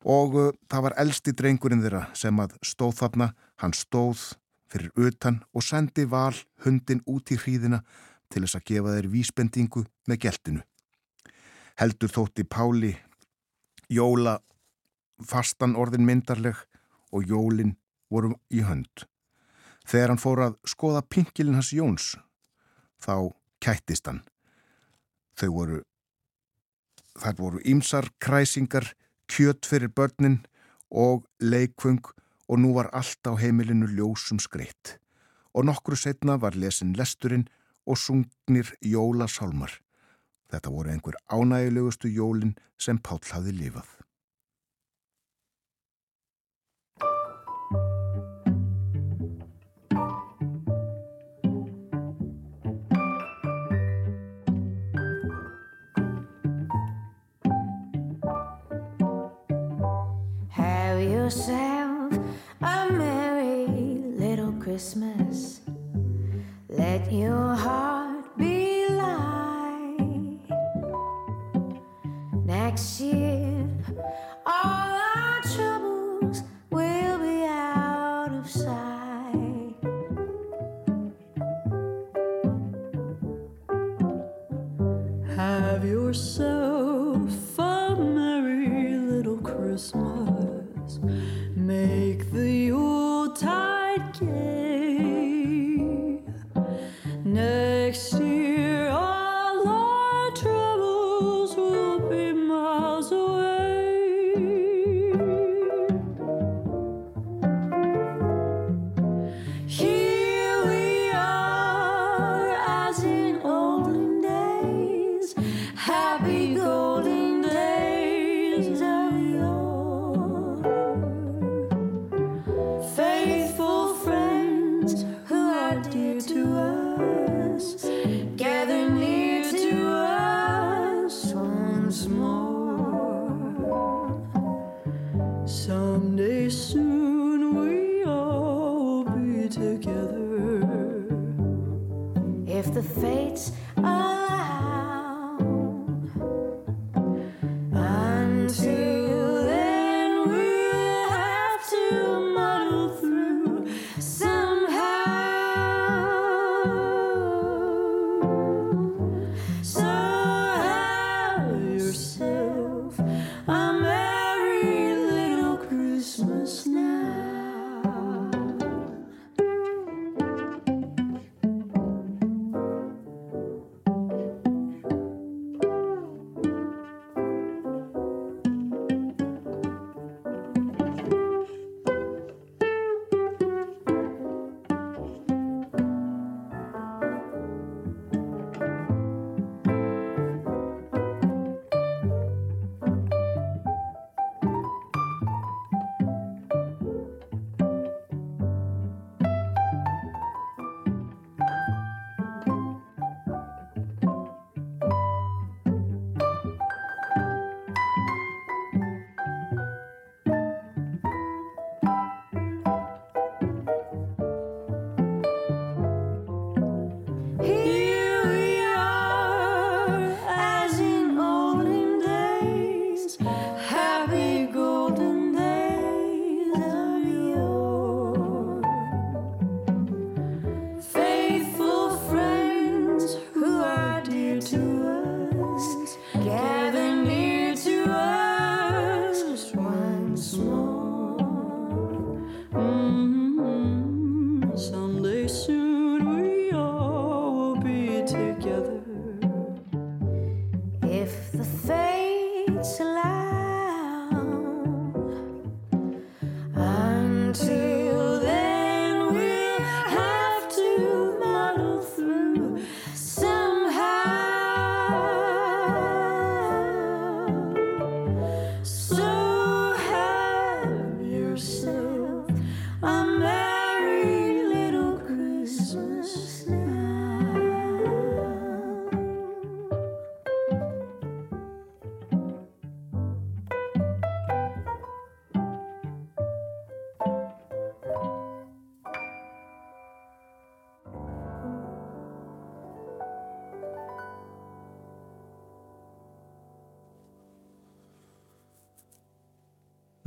og uh, það var elsti drengurinn þeirra sem að stóð þarna, hann stóð fyrir utan og sendi val hundin út í hríðina til þess að gefa þeir vísbendingu með geltinu. Heldur þótti Páli jóla fastan orðin myndarleg og jólin voru í hönd. Þegar hann fór að skoða pinkilin hans Jóns, þá kættist hann. Þau voru, þar voru ímsar kræsingar, kjött fyrir börnin og leikvöng og nú var allt á heimilinu ljósum skreitt. Og nokkru setna var lesin lesturinn og sungnir jólasálmar. Þetta voru einhver ánægilegustu jólin sem Páll hafði lifað. Have yourself a merry little Christmas. Let your heart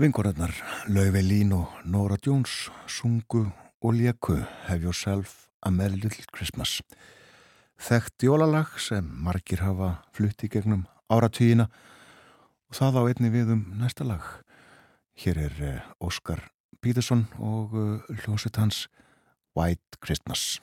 Vingorinnar Lauve Lín og Nora Jones sungu og leku Have Yourself a Merry Little Christmas. Þekkt jólalag sem margir hafa flutti gegnum áratvíina og það á einni við um næsta lag. Hér er eh, Óskar Pítursson og eh, hljóset hans White Christmas.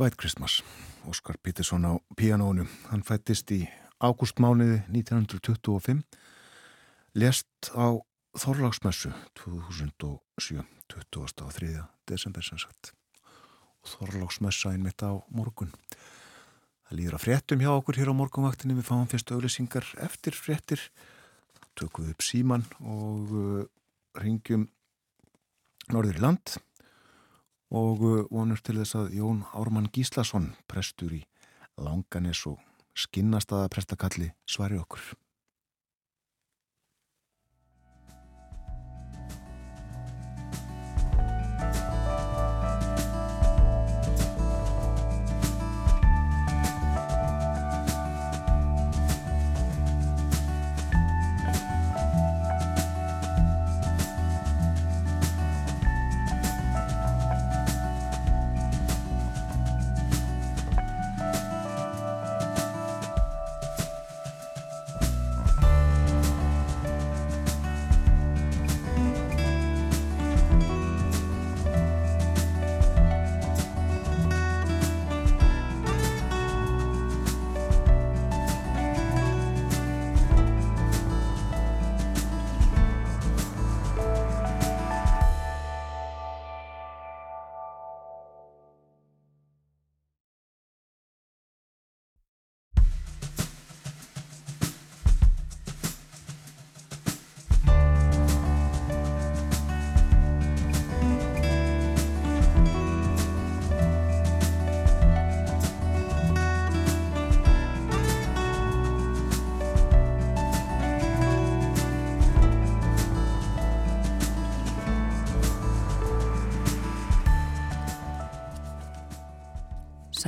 White Christmas, Óskar Pítursson á pianónu. Hann fættist í ágústmániði 1925, lest á Þorlagsmessu 2007, 23. desember sem sagt. Þorlagsmessa einmitt á morgun. Það líður að fréttum hjá okkur hér á morgunvaktinni. Við fáum fyrst auðlýsingar eftir fréttir. Tökum við upp síman og uh, ringjum norður í land og uh, vonur til þess að Jón Ármann Gíslason, prestur í Langanes og skinnastaða prestakalli svari okkur.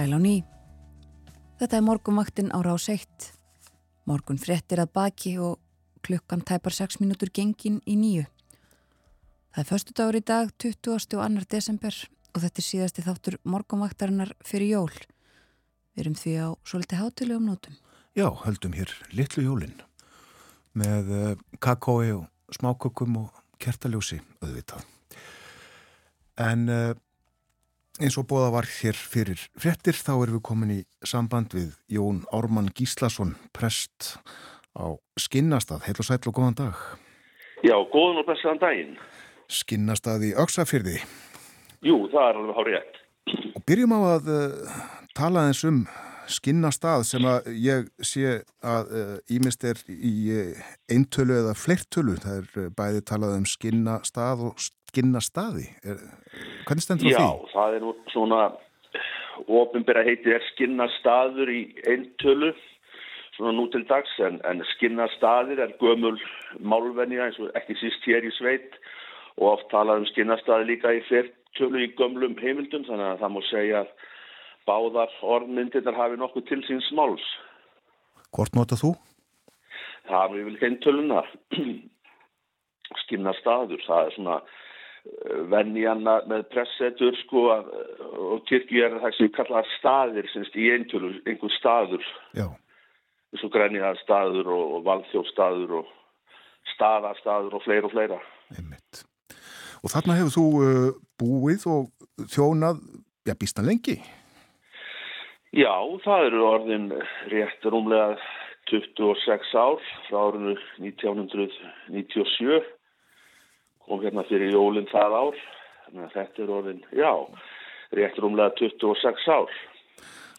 Sæl á ný. Þetta er morgunvaktin á rás 1. Morgun fréttir að baki og klukkan tæpar 6 mínútur gengin í nýju. Það er förstu dagur í dag, 20. og 2. desember og þetta er síðasti þáttur morgunvaktarinnar fyrir jól. Við erum því á svolítið hátilegum nótum. Já, höldum hér litlu jólinn með uh, kakói og smákökum og kertaljósi auðvitað. En uh, eins og bóða var hér fyrir frettir þá erum við komin í samband við Jón Ármann Gíslason, prest á Skinnastað. Heil og sæl og góðan dag. Já, góðan og bestaðan daginn. Skinnastað í Öksafyrði. Jú, það er alveg hár rétt. Og byrjum á að uh, tala eins um skinnastað sem að ég sé að ímest uh, er í uh, eintölu eða fleirtölu. Það er bæði talað um skinnastað og skinnastaði. Er, hvernig stendur Já, því? Já, það er svona ofinbæra heitið er skinnastaður í eintölu svona nú til dags en, en skinnastaðir er gömul málvenja eins og ekki síst hér í sveit og oft talað um skinnastaði líka í flertölu í gömlum heimildum þannig að það má segja að báðar orðmyndirnar hafi nokkuð til síns máls. Hvort nota þú? Það er vel heintöluna. Skinnastaður, það er svona venjana með pressetur sko að, og kirkju er það sem kallar staðir semst í eintölu, einhver staður. Eins og grænjaðar staður og, og valdþjófstaður og staðarstaður og fleira og fleira. Einmitt. Og þarna hefur þú uh, búið og þjónað, já, býstan lengi. Já, það eru orðin rétt rúmlega 26 ár frá árinu 1997 kom hérna fyrir jólinn það ár þetta er orðin, já rétt rúmlega 26 ár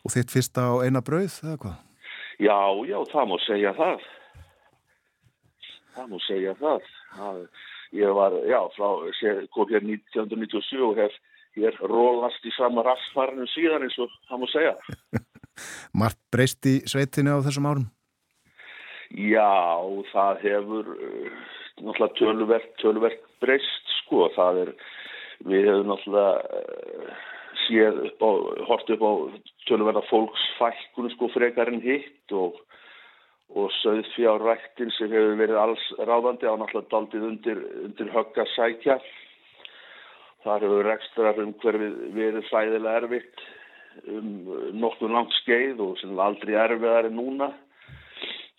Og þitt fyrsta á eina brauð, eða hvað? Já, já, það má segja það það má segja það, það ég var, já, frá, kom hér 1997 og hef hér rólast í sama rassfarinu síðan eins og það má segja Mart breyst í sveitinni á þessum árum? Já, það hefur uh, náttúrulega töluvert, töluvert breyst sko, það er, við hefum náttúrulega uh, séð upp á, hort upp á töluvert að fólks fækkun sko frekar en hitt og, og söðfjárræktin sem hefur verið alls ráðandi á náttúrulega daldið undir, undir högga sækja. Þar hefur rekstrar um hverfið verið fæðilega erfitt um nokkuð langt skeið og sem aldrei erfiðar en núna.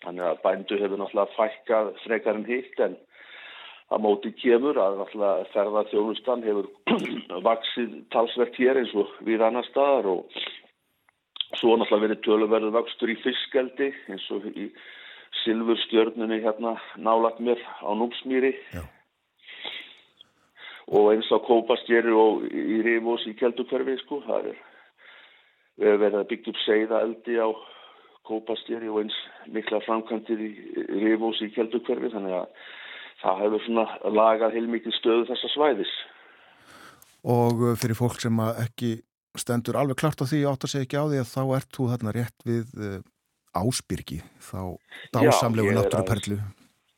Þannig að bændu hefur náttúrulega fækkað frekar en hitt en að móti kemur að náttúrulega ferða þjónustan hefur vaksið talsvert hér eins og við annar staðar og svo náttúrulega verið töluverðu vakstur í fiskeldi eins og í silfurstjörnunni hérna nálagt mér á Núpsmýri Já. og eins á Kópastjeri og í Rifós í Keldukverfi sko, það er verið að byggja upp seiða eldi á Kópastjeri og eins mikla framkvæmtir í Rifós í Keldukverfi þannig að það hefur svona lagað heilmikið stöðu þessa svæðis. Og uh, fyrir fólk sem ekki stendur alveg klart á því átt að segja ekki á því að þá ert þú þarna rétt við uh, Ásbyrgi, þá dásamlegu er náttúruperlu.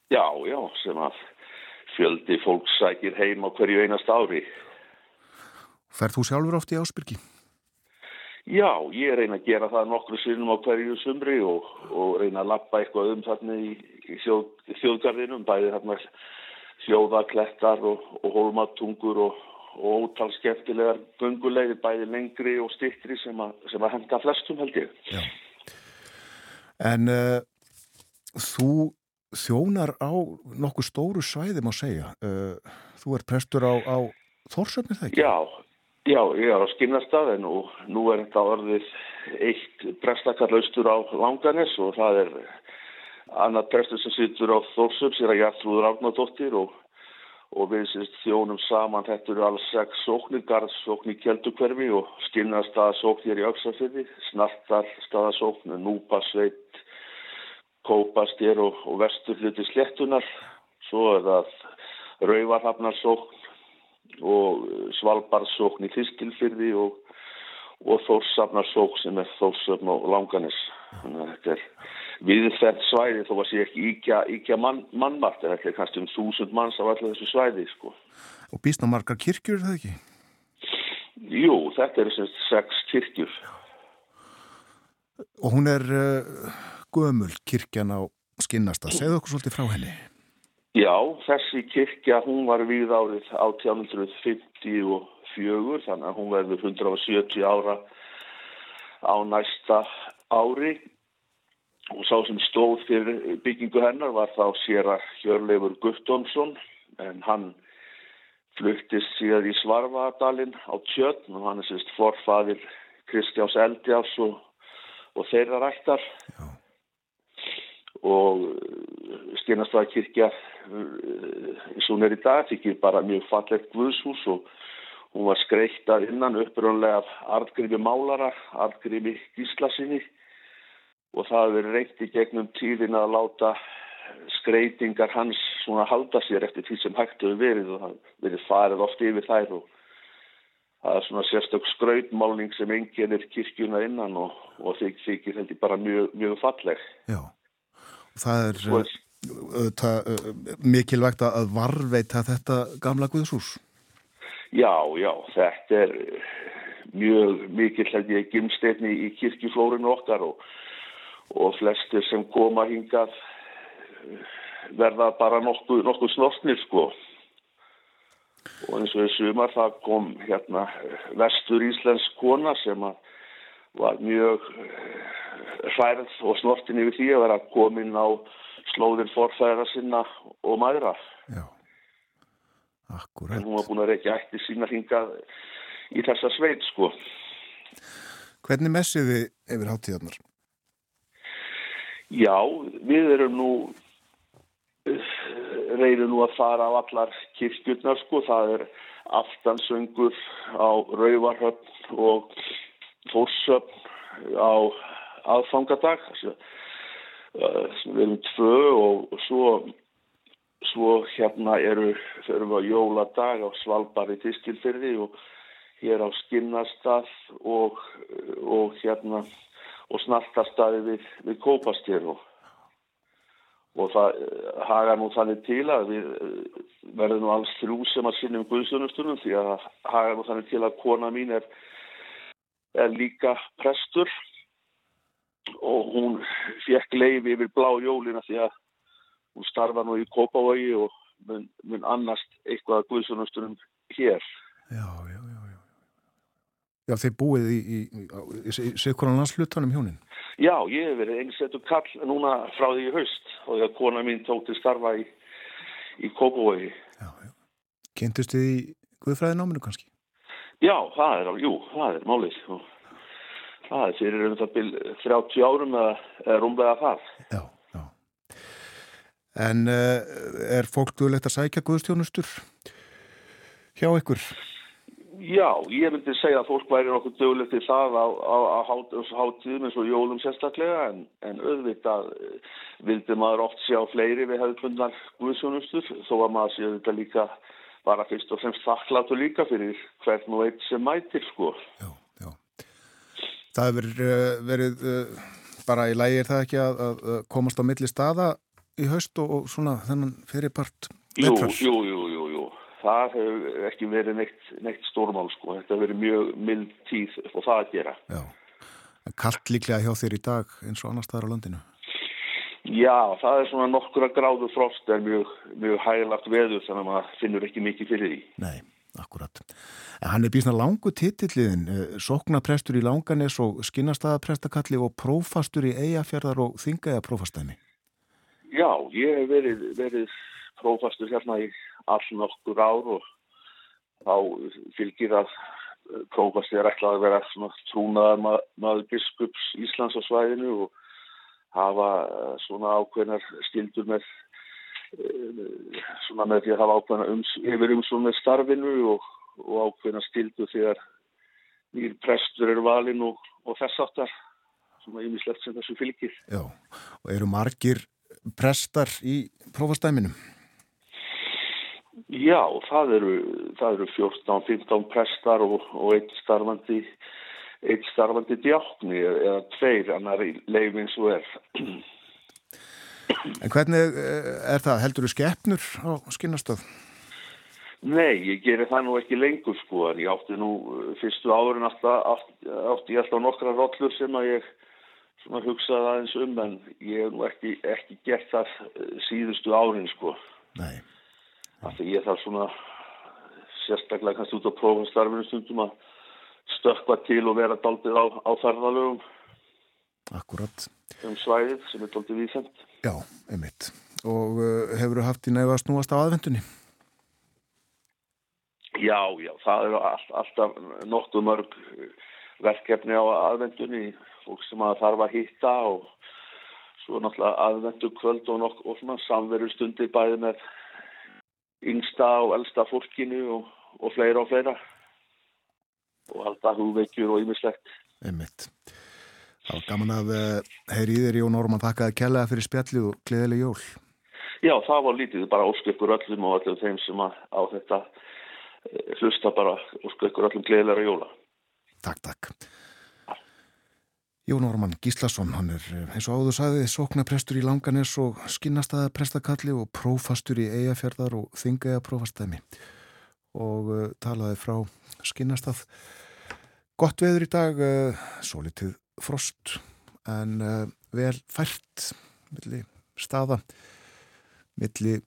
Já, já, sem að fjöldi fólk sækir heim á hverju einast ári. Ferð þú sjálfur oft í Ásbyrgi? Já, ég reyna að gera það nokkru sinnum á hverju sumri og, og reyna að lappa eitthvað um þarna í, í þjóð, þjóðgarðinum, bæði þarna hljóðaklettar og, og hólmatungur og, og ótal skemmtilegar gungulegir, bæði lengri og stittri sem, sem að henda flestum held ég. Já. En uh, þú þjónar á nokkuð stóru svæði má segja. Uh, þú ert prestur á, á Þórsöfnir það ekki? Já, já, ég er á skinnastafin og nú er þetta orðið eitt prestakall austur á Langanes og það er annar prestur sem situr á Þórsum, sér að Gjartrúður Árnadóttir og, og við sést þjónum saman, þetta eru alls sex sóknir, garðsókn í Kjeldukverfi og skinnastafasókn hér í Öksafyrði, snartarstaðasókn, Núpasveit, Kópastér og, og vestur hluti slettunar, svo er það Rauvarhafnarsókn og Svalbardsókn í Þiskilfyrði og, og Þórssafnarsókn sem er Þórssöfn og Langanes. Þannig að þetta er viðfært svæði þó að sé ekki íkja, íkja mann, mannmart en þetta er kannski um þúsund manns af allir þessu svæði sko. Og býstna margar kirkjur er það ekki? Jú, þetta eru sem sagt sex kirkjur Og hún er uh, gömul kirkjan á skinnasta. Segðu okkur svolítið frá henni. Já, þessi kirkja, hún var við árið 1854, þannig að hún verður 170 ára á næsta ári og sá sem stóð fyrir byggingu hennar var þá sér að Hjörleifur Guttónsson en hann fluttist síðan í Svarvadalinn á Tjötn og hann er sérst forfaðir Kristjáns Eldjáls og, og þeirra rættar Já. og Skinnastæða kirkja eins og hún er í dag þykir bara mjög fallegt guðshús og hún var skreittað innan uppröðanlega af artgrifi málara, artgrifi gíslasinni og það verið reynt í gegnum tíðin að láta skreitingar hans svona halda sér eftir því sem hægt hefur verið og það verið farið oft yfir þær og það er svona sérstök skrautmálning sem enginn er kirkjuna innan og, og þykir heldur bara mjög, mjög falleg. Já, það er uh, uh, mikilvægt að varveita þetta gamla Guðsús. Já, já, þetta er mjög mikill held ég gimsteinni í kirkjuflórinu okkar og og flestir sem koma hingað verða bara nokkuð, nokkuð snortnir sko og eins og í sumar það kom hérna vestur Íslensk kona sem var mjög hærð og snortin yfir því að vera komin á slóðin forfæra sinna og maðra Já, akkurat. En hún var búin að reykja eftir sína hingað í þessa sveit sko. Hvernig messiði yfir hátíðarnar? Já, við erum nú reynir nú að fara á allar kirkjurnar sko, það er aftansöngur á Rauvarhöfn og Þórsöfn á aðfangadag við erum tvö og svo svo hérna eru förum við á jóladag á Svalbari Tiskilfyrði og hér á Skinnastað og, og hérna og snartastæði við, við kópastér og, og það eh, haga nú þannig til að við eh, verðum nú alls þrjú sem að sinna um guðstunustunum því að haga nú þannig til að kona mín er, er líka prestur og hún fekk leiði yfir blá jólina því að hún starfa nú í Kópavogi og mun, mun annast eitthvað að guðstunustunum hér. Já, já, já. Já, þeir búið í, í, í, í Sigurðan landslutanum hjónin? Já, ég hef verið einsettu kall núna frá því í haust og þegar kona mín tók til starfa í Kópavogi. Já, já. Kynntust þið í Guðfræðináminu kannski? Já, það er, jú, það er málið. Það er fyrir um það byrj 30 árum eða rúmlega það. Já, já. En uh, er fólk duðlegt að sækja Guðstjónustur hjá ykkur? Já, ég myndi segja að fólk væri nokkuð dögulegt í það á, hátíðum eins og jólum sérstaklega en, en auðvitað eh, vildi maður oft sjá fleiri við hefðbundar guðsjónustur þó að maður sé þetta líka bara fyrst og fremst þakkláttu líka fyrir hvern og eitt sem mætir sko. Já, já. Það hefur verið, eh, verið eh, bara í lægi er það ekki að, að komast á milli staða í haust og, og svona þennan fyrirpart vettrar? Jú, jú, jú, jú, jú það hefur ekki verið neitt, neitt stórmál sko, þetta hefur verið mjög mild tíð og það að gera. Já, kallt líklega hjá þér í dag eins og annars staðar á landinu? Já, það er svona nokkura gráðu frost en mjög, mjög hægilagt veður þannig að maður finnur ekki mikið fyrir því. Nei, akkurat. En hann er býsna langu titilliðin, soknaprestur í Langanes og skinnastæðaprestakalli og prófastur í eigafjörðar og þingæða prófastæmi. Já, ég hef verið, verið prófastur hérna í all nokkur ár og þá fylgir að prófastur er ætlað að vera trúnaðar ma maður biskups Íslands á svæðinu og hafa svona ákveðnar stildur með svona með því að hafa ákveðna ums, yfir umsum með starfinu og, og ákveðna stildur þegar nýr prestur eru valin og, og þess aftar svona ymislegt sem þessu fylgir. Já, og eru margir prestar í prófastæminum? Já, það eru, það eru 14-15 prestar og, og eitt starfandi, eitt starfandi djákni eða tveir annar leifin svo er. En hvernig eh, er það? Heldur þú skeppnur á skinnastöð? Nei, ég gerir það nú ekki lengur sko, en ég átti nú fyrstu árin alltaf, átti ég alltaf nokkra rollur sem að ég svona hugsað aðeins um en ég hef nú ekki, ekki gert það eh, síðustu árin sko. Nei. Af því ég þarf svona sérstaklega kannski út á prófanstarfinu stundum að stökkva til og vera daldið á, á ferðalögum Akkurat. um svæðið sem er daldið vísend. Já, einmitt. Og uh, hefur þú haft í nefn að snúast á aðvendunni? Já, já, það eru all, alltaf nokkuð mörg eh, verkefni á aðvendunni, fólk sem að þarf að hitta og svo náttúrulega aðvendu kvöld og, nokk, og svona samveru stundi bæði með yngsta og elsta fólkinu og, og fleira og fleira og alltaf húveikjur og ýmislegt. Einmitt. Það var gaman að uh, heyri í þér Jón Orman þakkaði kjallaða fyrir spjallið og gleðileg jól. Já, það var lítið, bara ósku ykkur öllum og öllum þeim sem að á þetta eh, hlusta bara ósku ykkur öllum gleðilega jóla. Takk, takk. Jón Orman Gíslason, hann er eh, eins og áður sagði sóknaprestur í Langanes og skinnastæða prestakalli og prófastur í eigafjörðar og þingega prófastæmi og uh, talaði frá skinnastað. Gott veður í dag, uh, svo litið frost en uh, vel fært milli staða, milli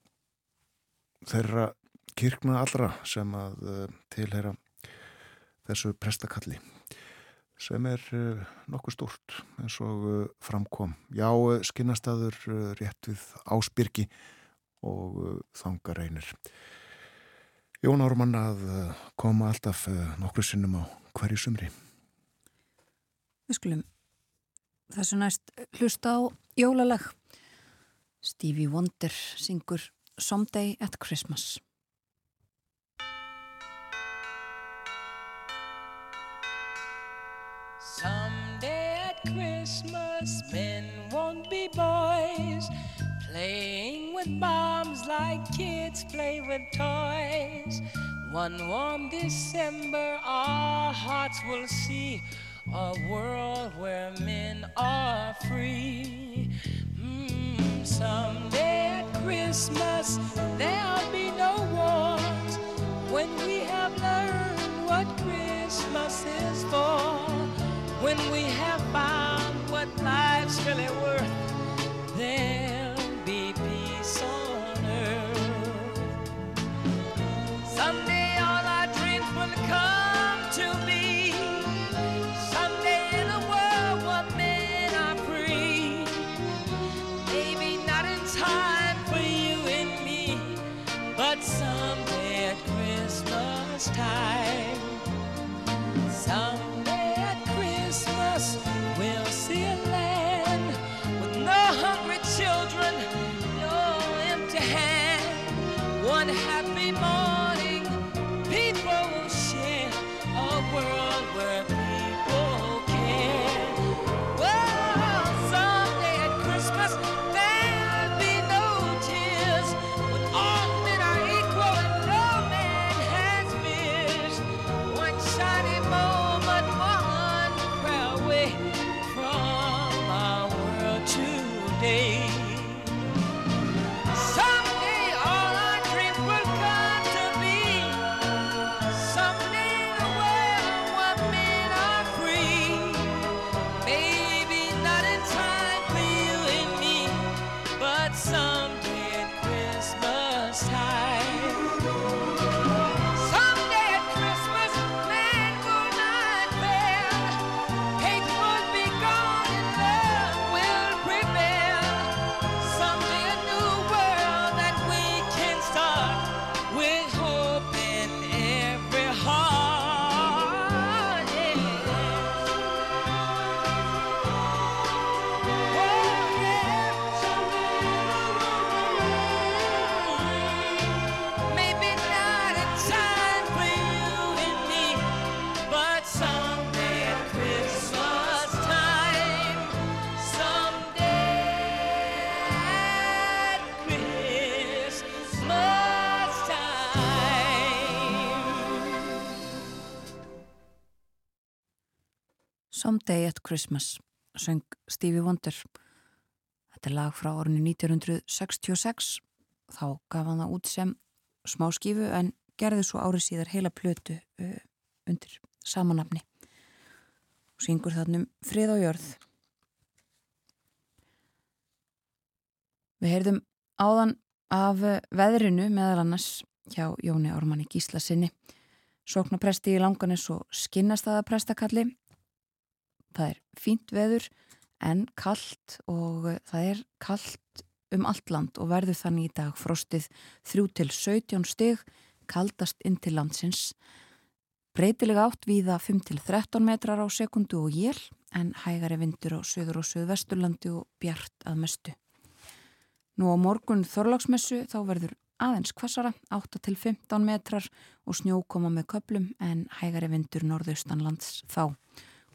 þeirra kirkna allra sem að tilheyra þessu prestakalli sem er nokkuð stort eins og framkom. Já, skinnastaður rétt við ásbyrgi og þanga reynir. Jón Ármann að uh, koma alltaf uh, nokkru sinnum á hverju sumri. Við skulum þessu næst hlusta á jólalag. Stevie Wonder syngur Someday at Christmas. With toys. One warm December, our hearts will see a world where men are free. Mm, someday at Christmas, there'll be no wars when we have learned what Christmas is for. When we have found what life's really worth, there'll Someday at Christmas, söng Stevie Wonder. Þetta er lag frá árinu 1966. Þá gaf hann það út sem smá skífu en gerði svo árið síðar heila plötu uh, undir samanafni. Og syngur þarna um frið á jörð. Við heyrðum áðan af veðrinu meðal annars hjá Jóni Ármanni Gísla sinni, sóknapresti í langanis og skinnastæða prestakalli. Það er fínt veður en kallt og það er kallt um allt land og verður þannig í dag frostið 3 til 17 stig, kaldast inn til landsins. Breytilega átt viða 5 til 13 metrar á sekundu og jél en hægari vindur á söður og söðvesturlandi og bjart að mestu. Nú á morgun þorlagsmessu þá verður aðeins kvassara, 8 til 15 metrar og snjó koma með köplum en hægari vindur norðaustanlands þá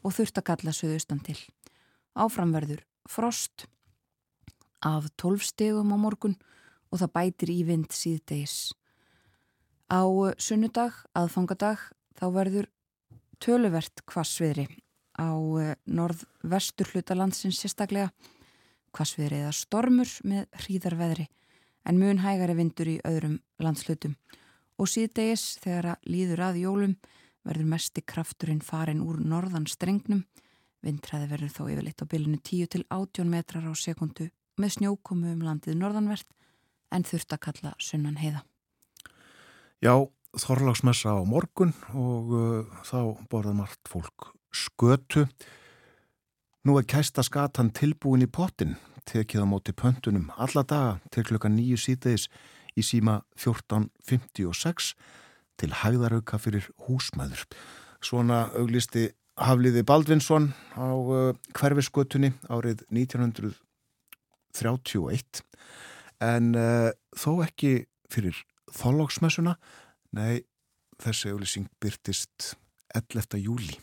og þurft að kalla söðaustan til. Áframverður frost af 12 stegum á morgun og það bætir í vind síðdeis. Á sunnudag, aðfangadag, þá verður töluvert kvassviðri á norð-vestur hlutalandsins sérstaklega kvassviðri eða stormur með hríðarveðri en mun hægari vindur í öðrum landslutum og síðdegis þegar að líður að jólum verður mesti krafturinn farin úr norðan strengnum vindræði verður þó yfirleitt á bylunu 10 til 18 metrar á sekundu með snjókomu um landið norðanvert en þurft að kalla sunnan heiða. Já, Þorlagsmessa á morgun og uh, þá borðar margt fólk skötu. Nú er kæsta skatan tilbúin í pottin, tekið á móti pöntunum alla daga til klukka nýju síðdeis í síma 14.56 til hægðarauka fyrir húsmaður. Svona auglisti Hafliði Baldvinsson á hverfiskötunni árið 1931 en uh, þó ekki fyrir þóllóksmessuna, nei þessi auglýsing byrtist 11. júli.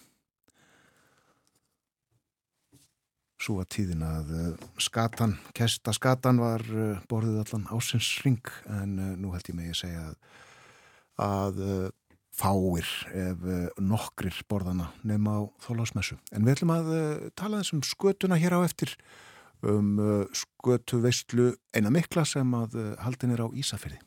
Svo var tíðin að skatan, kesta skatan var borðið allan ásins ring en nú held ég megi að segja að, að fáir ef nokkrir borðana nefn á þólásmessu. En við ætlum að tala þessum skötuna hér á eftir um skötu veistlu eina mikla sem að haldin er á Ísafyrði.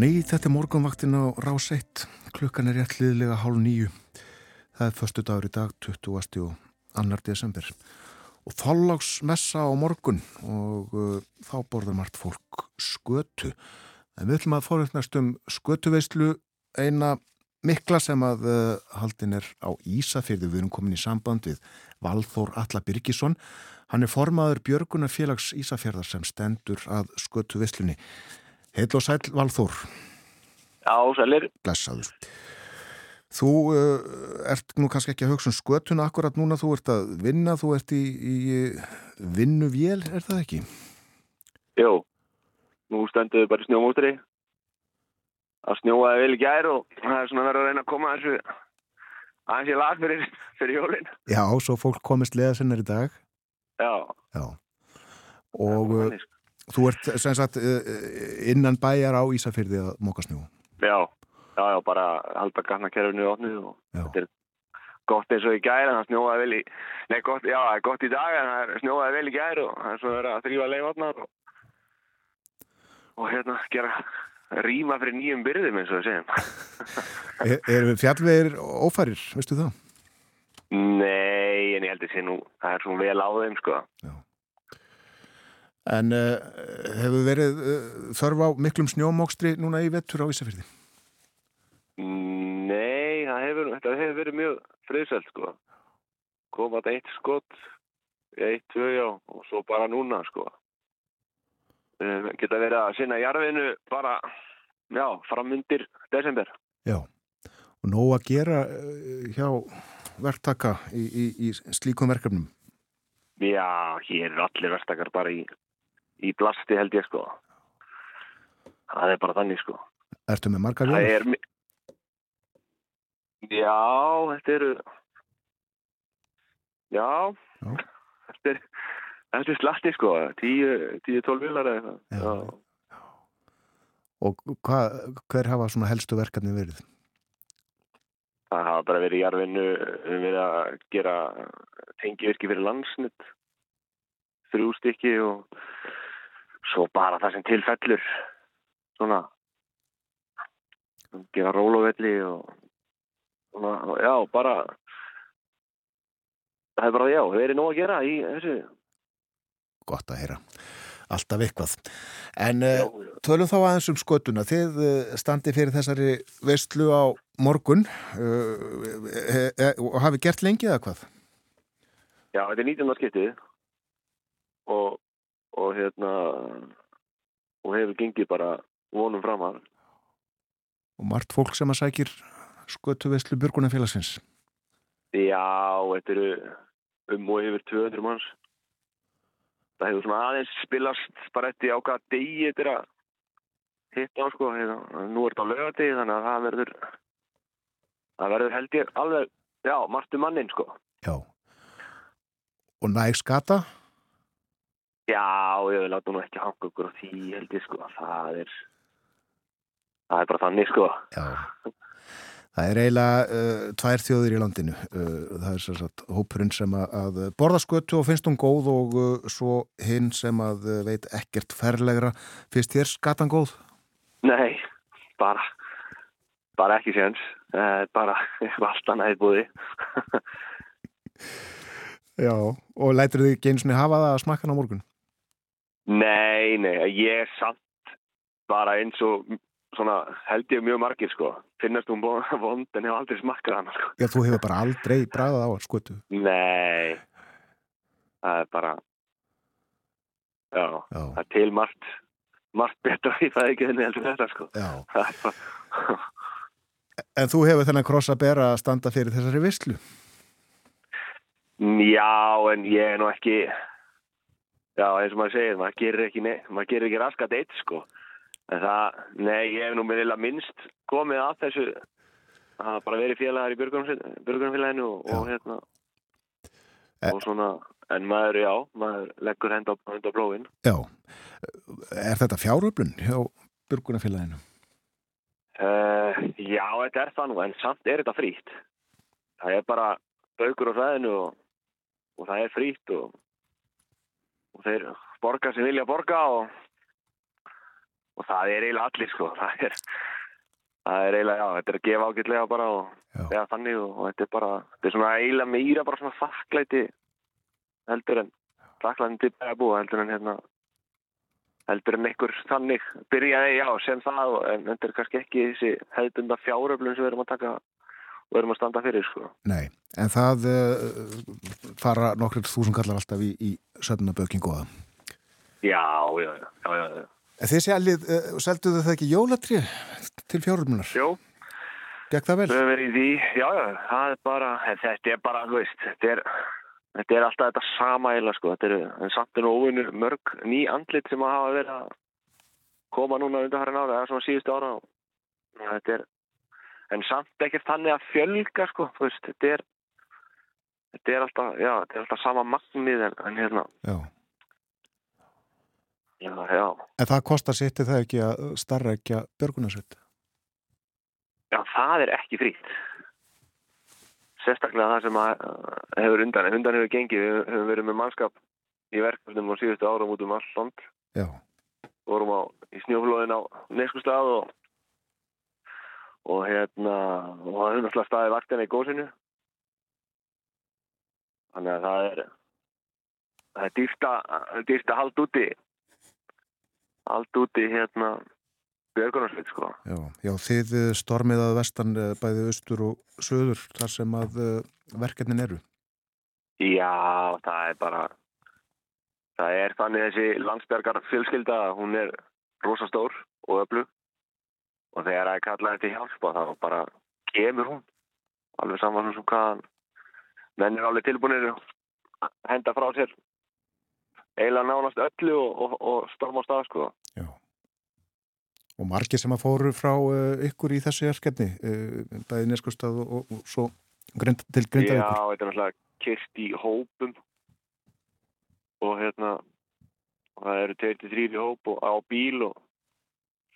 Nýð, þetta er morgunvaktin á rás 1, klukkan er rétt liðlega hálf nýju. Það er förstu dagur í dag, 20. og annar desember. Og þállagsmessa á morgun og uh, þá borður margt fólk skötu. En við ætlum að fórhættnast um skötuveislu eina mikla sem að uh, haldin er á Ísafyrði. Við erum komin í samband við Valþór Alla Birgisson. Hann er formaður Björgunarfélags Ísafjörðar sem stendur að skötu visslunni. Heil og sæl Valþór. Já, sælir. Blessaður. Þú uh, ert nú kannski ekki að hugsa um skötuna akkurat núna, þú ert að vinna, þú ert í, í vinnuvél, er það ekki? Jó, nú stendur við bara í snjómótri. Það snjóaði vel gær og það er svona verið að reyna að koma þessu aðeins í lag fyrir, fyrir jólinn. Já, svo fólk komist leða sinnar í dag. Já. Já. Og uh, þú ert sem sagt uh, innan bæjar á Ísafyrði að móka snjó. Já, já, já, bara halda gatnakerfinu í opnið og Já. þetta er gott eins og í gær en það snjóaði vel í, nei gott, já, það er gott í dag en það snjóaði vel í gær og það er svo verið að þrýfa leifotnar og, og hérna gera rýma fyrir nýjum byrðum eins og við segjum. Er, er fjallvegir ófærir, veistu það? Nei, en ég held að sé nú, það er svona vel á þeim, sko. En uh, hefur verið uh, þörf á miklum snjómókstri núna í vettur á Ísafyrði? Nei, hefur, þetta hefur verið mjög friðsælt, sko. Koma þetta eitt skott, eitt, tvö, já, og svo bara núna, sko. Um, geta verið að sinna jarfinu bara, já, framundir desember. Já. Og nóg að gera uh, hjá verktaka í, í, í slíkum verkefnum? Já, hér er allir verktakar bara í, í blasti held ég, sko. Það er bara þannig, sko. Ertu með margar Það vélar? er... Já, þetta eru... Já, Já. þetta er, þetta er slatti sko, 10-12 vilar eða eitthvað. Og hva, hver hafa svona helstu verkefni verið? Það hafa bara verið í jarfinu, við að gera tengivirki fyrir landsnitt, þrjú stykki og svo bara það sem tilfellur, svona, gera rólovelli og svona, já, bara, það er bara, já, það er nóg að gera í þessu. Gott að heyra. Alltaf eitthvað. En uh, tölum þá aðeins um skötuna. Þið uh, standi fyrir þessari veistlu á morgun uh, e, e, og hafi gert lengi eða hvað? Já, þetta er 19. skiptið og, og hérna og hefur gengið bara vonum framar. Og margt fólk sem að sækir skötu veistlu Björgunarfélagsins. Já, þetta eru um og yfir 200 manns. Það hefur svona aðeins spilast bara eftir á hvaða degi þetta er að hitta á sko. Hérna, nú er þetta á lögadegi þannig að það verður það verður held ég alveg, já, margt um mannin sko. Já. Og næg skata? Já, ég vil láta nú ekki hanga okkur á því held ég sko. Það er það er bara þannig sko. Já. Það er eiginlega uh, tvær þjóðir í landinu. Uh, það er sér sagt hópurinn sem að, borða skötu og finnst hún góð og uh, svo hinn sem að uh, veit ekkert ferlegra. Finnst þér skatan góð? Nei, bara bara ekki séns. Er bara allt annað í búði. Já. Og lætur þið ekki eins og hafa það að smakka hann á morgun? Nei, nei, ég er samt bara eins og svona held ég mjög margir sko. Finnast hún bo- vond en hef aldrei smakkað hana sko. Já, þú hefur bara aldrei bræðað á skötu. Nei, það er bara, já, Já. það er til margt, margt betra í það ekki en heldur þetta sko. En þú hefur þennan kross að bera að standa fyrir þessari visslu. já, en ég er nú ekki, já, eins og maður segir, maður gerir ekki, gerir ekki raskat eitt sko. En það, nei, ég hef nú með vilja minnst komið að þessu, hafa bara verið félagar í björgunarfélaginu og, og hérna, og svona, en maður, já, maður leggur hend á, á blóin. Já. Er þetta fjáröflun hjá Björgunarfélaginu? Uh, já, þetta er það nú, en samt er þetta frýtt. Það er bara baukur á svæðinu og, og það er frýtt og, og þeir borga sem vilja borga og, og það er eiginlega allir, sko. Það er, það er eiginlega, já, þetta er að gefa ágætlega bara og já. þannig og, og þetta er bara, þetta er svona eiginlega meira bara svona þakklæti heldur en þakklæti til búa heldur en hérna heldur en einhver þannig byrjaði, já, sem það og- en þetta er kannski ekki þessi hefðbunda fjáröflun sem við erum að taka og erum að standa fyrir, sko. Nei, en það uh, fara nokkur þúsund kallar alltaf í, í söfnabökin góða. Já, já, já, já, já. En þið sjálfið, uh, selduðu það ekki jólatri til fjárumlunar? Jó. Gekk það vel? Höfum verið í já, já, það er bara, en þetta er bara, þú veist, þetta er, þetta er alltaf þetta sama eila, sko, þetta er, en samt er nú óvinnu mörg ný andlit sem að hafa verið að koma núna undan hærin ára, eða svona síðustu ára og þetta er, en samt ekki þannig að fjölga, sko, þú veist, þetta er, þetta er alltaf, já, þetta er alltaf sama magnið en, en hérna, Já. já, já, En það kostar sitt það ekki að starra ekki að björgunarsveit? já, það er ekki frýtt. Sérstaklega það sem að uh, hefur undan, undan hefur gengið, við höfum verið með mannskap í verkefnum á síðustu árum út um all land. Já. Vorum á, í snjóflóðin á Neskustad og, og hérna, og það hefur náttúrulega staðið vaktina í góðsinu. Þannig að það er, það er dýrt að, dýrt að halda úti, halda úti hérna björgunarsveit, sko. Já, já, þið eh, stormið að vestan eh, bæði austur og söður þar sem að eh, verkefnin eru. Já, það er bara það er þannig þessi landsbergar fjölskylda, hún er rosastór og öflug og þegar það er kallað eftir hjálpa þá bara kemur hún alveg saman sem hvaðan menn er alveg tilbúinir að henda frá sér eiginlega nánast öllu og, og, og storma á stað sko. Og margir sem að fóru frá uh, ykkur í þessu verkefni, uh, bæði neskustad og, og, og svo grind, til Já, grindavíkur. þetta er náttúrulega kyrt í hópum og hérna það eru 23 í hóp og á bíl og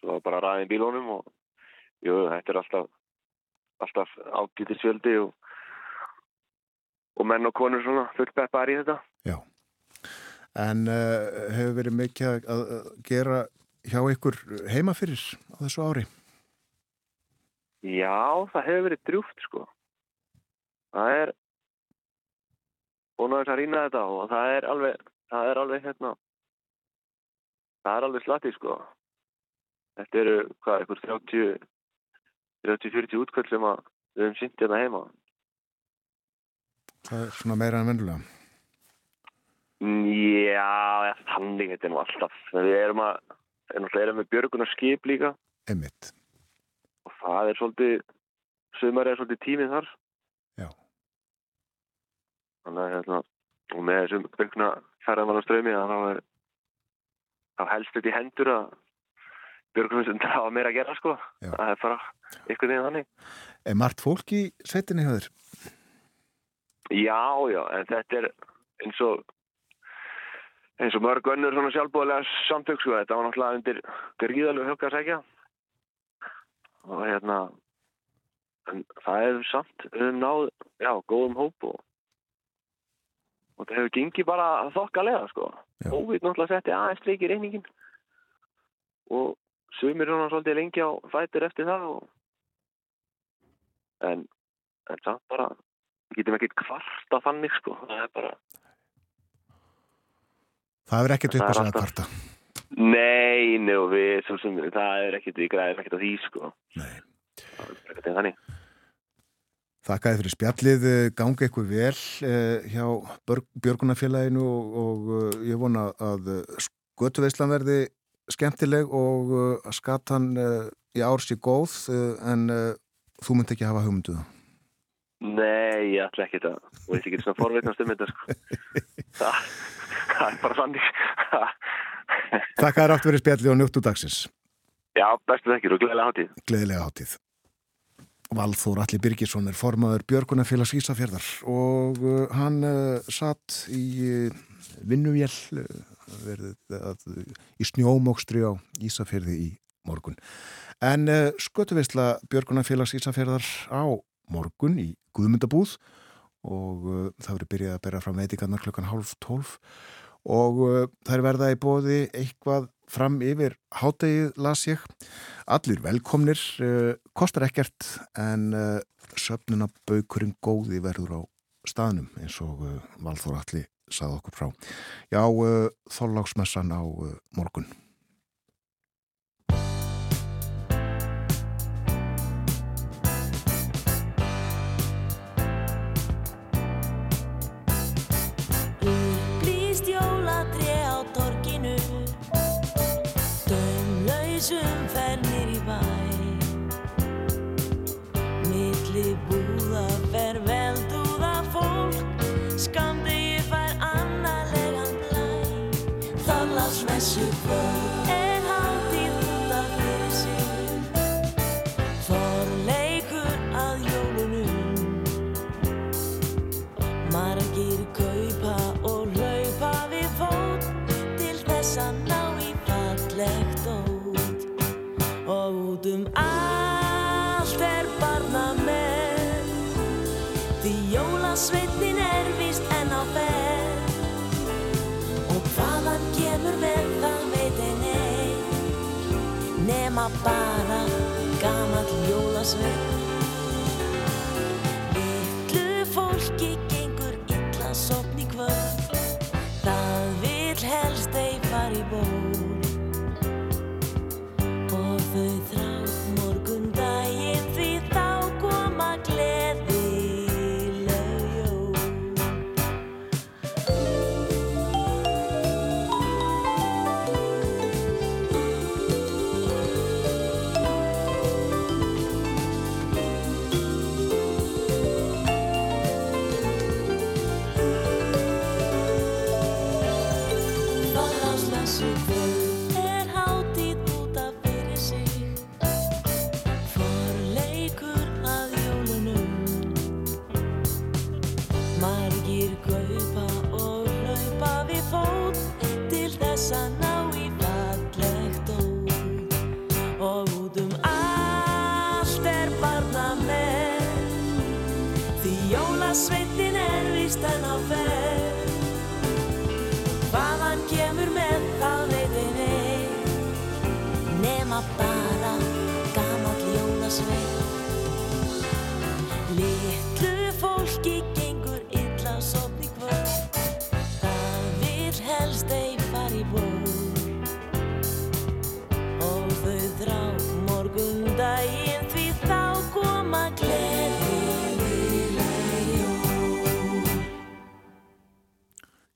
svo bara ræðin bílónum og jú, þetta er alltaf alltaf ágætis fjöldi og, og menn og konur svona fullpeppar í þetta. En uh, hefur verið mikið að, gera hjá ykkur heima fyrir á þessu ári? Já, það hefur verið drjúft sko. Það er búin að þess að rýna þetta og það er alveg það er alveg hérna það er alveg slatti sko þetta eru hvað, einhver 30 30-40 útkvöld sem að við höfum sýnt hérna heima Það er svona meira en vennulega. Já, þannig þetta er nú alltaf við erum að, náttúrulega erum með björgunar skip líka Einmitt. og það er svolítið sumar er svolítið tímið þar Já. þannig að hérna og með þessum aukna ferðamann strömi þá er þá helst þetta í hendur að björgunar hafa meira að gera sko. Já. það er bara ykkur því þannig. Er margt fólk í sveitinni höður? Já, já, en þetta er eins og eins og mörg önnur svona sjálfbúðlega samtök sko, þetta var náttúrulega undir gríðalegu högg að segja og hérna en það hefur samt höfum náð, já, góðum hóp og og þetta hefur gengið bara þokkalega sko. COVID náttúrulega setti aðeins leikir reyningin og sumir svona svolítið lengi á fætur eftir það og en, en samt bara getum ekkert kvarta þannig sko það er bara Það er ekkert upp Það að kvarta. Nei, og við, svo sem, það er ekkert, við græðum ekkert á því, sko. Nei. Það er ekkert þannig. Þakkaði fyrir spjallið, eh, gangi eitthvað vel eh, hjá Björgunarfélaginu og, og eh, ég vona að skötuveislan verði skemmtileg og að skatan eh, í ár sé góð eh, en þú myndi ekki hafa hugmynduða. Nei, ég ætla ekkert að, og ég er ekki svona forveitnast um þetta, sko. Það, það er bara þannig. Þakkaði rátt fyrir spjallið og njóttu dagsins. Já, bestu þekkir og gleðilega hátíð. Gleðilega hátíð. Valþór Alli Birgisson er formaður Björgunarfélags Ísafjörðar og uh, hann uh, satt í uh, vinnuvél uh, verið, að, í snjómókstri á Ísafjörði í morgun. En uh, skötuveisla Björgunarfélags Ísafjörðar á morgun í Guðmundabúð og uh, það verið byrjað að bera fram veitingarnar klukkan hálf tólf og uh, þær verða í bóði eitthvað fram yfir hádegið las ég allir velkomnir kostar ekkert en söfnuna baukurinn góði verður á staðnum eins og Valþór Alli sagði okkur frá. Já, uh, þóllagsmessan á uh, morgun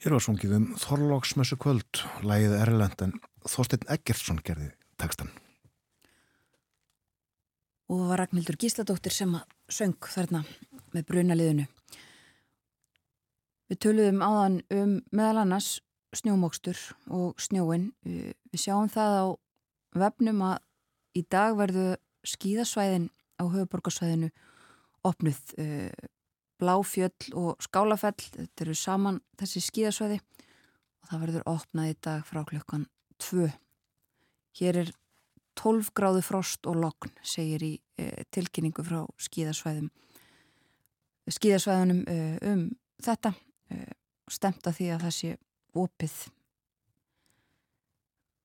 Hér var sungið um Þorlóksmessu kvöld, lægið Erlend en Þorstein Eggertsson gerði tekstan. og var Ragnhildur Gísladóttir sem söng þarna með brunaliðinu. Við töluðum áðan um meðal annars snjómokstur og snjóin. Við við sjáum það á vefnum að í dag verðu skíðasvæðin á höfuborgarsvæðinu opnuð uh, Bláfjöll og Skálafell, þetta eru saman þessi skíðasvæði og það verður opnað í dag frá klukkan 2. Hér er 12 gráðu frost og logn, segir í e, tilkynningu frá skíðasvæðum skíðasvæðunum e, um þetta e, stemta því að það sé opið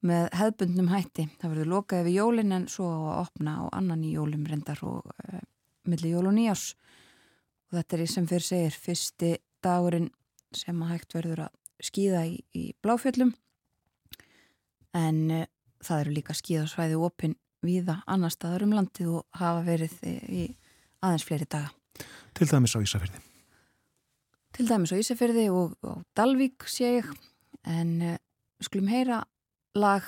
með hefðbundnum hætti. Það verður lokaði við jólin en svo að opna á annan í jólum reyndar og e, milli jól og nýjás og þetta er í sem fyrir segir fyrsti dagurinn sem að hægt verður að skíða í, í bláfjöllum en e, það eru líka skíðasvæði opinn víða annar staðar um landið og hafa verið í aðeins fleiri daga. Til dæmis á Ísafjörði. Til dæmis á Ísafjörði og á Dalvík sé ég en uh, skulum heyra lag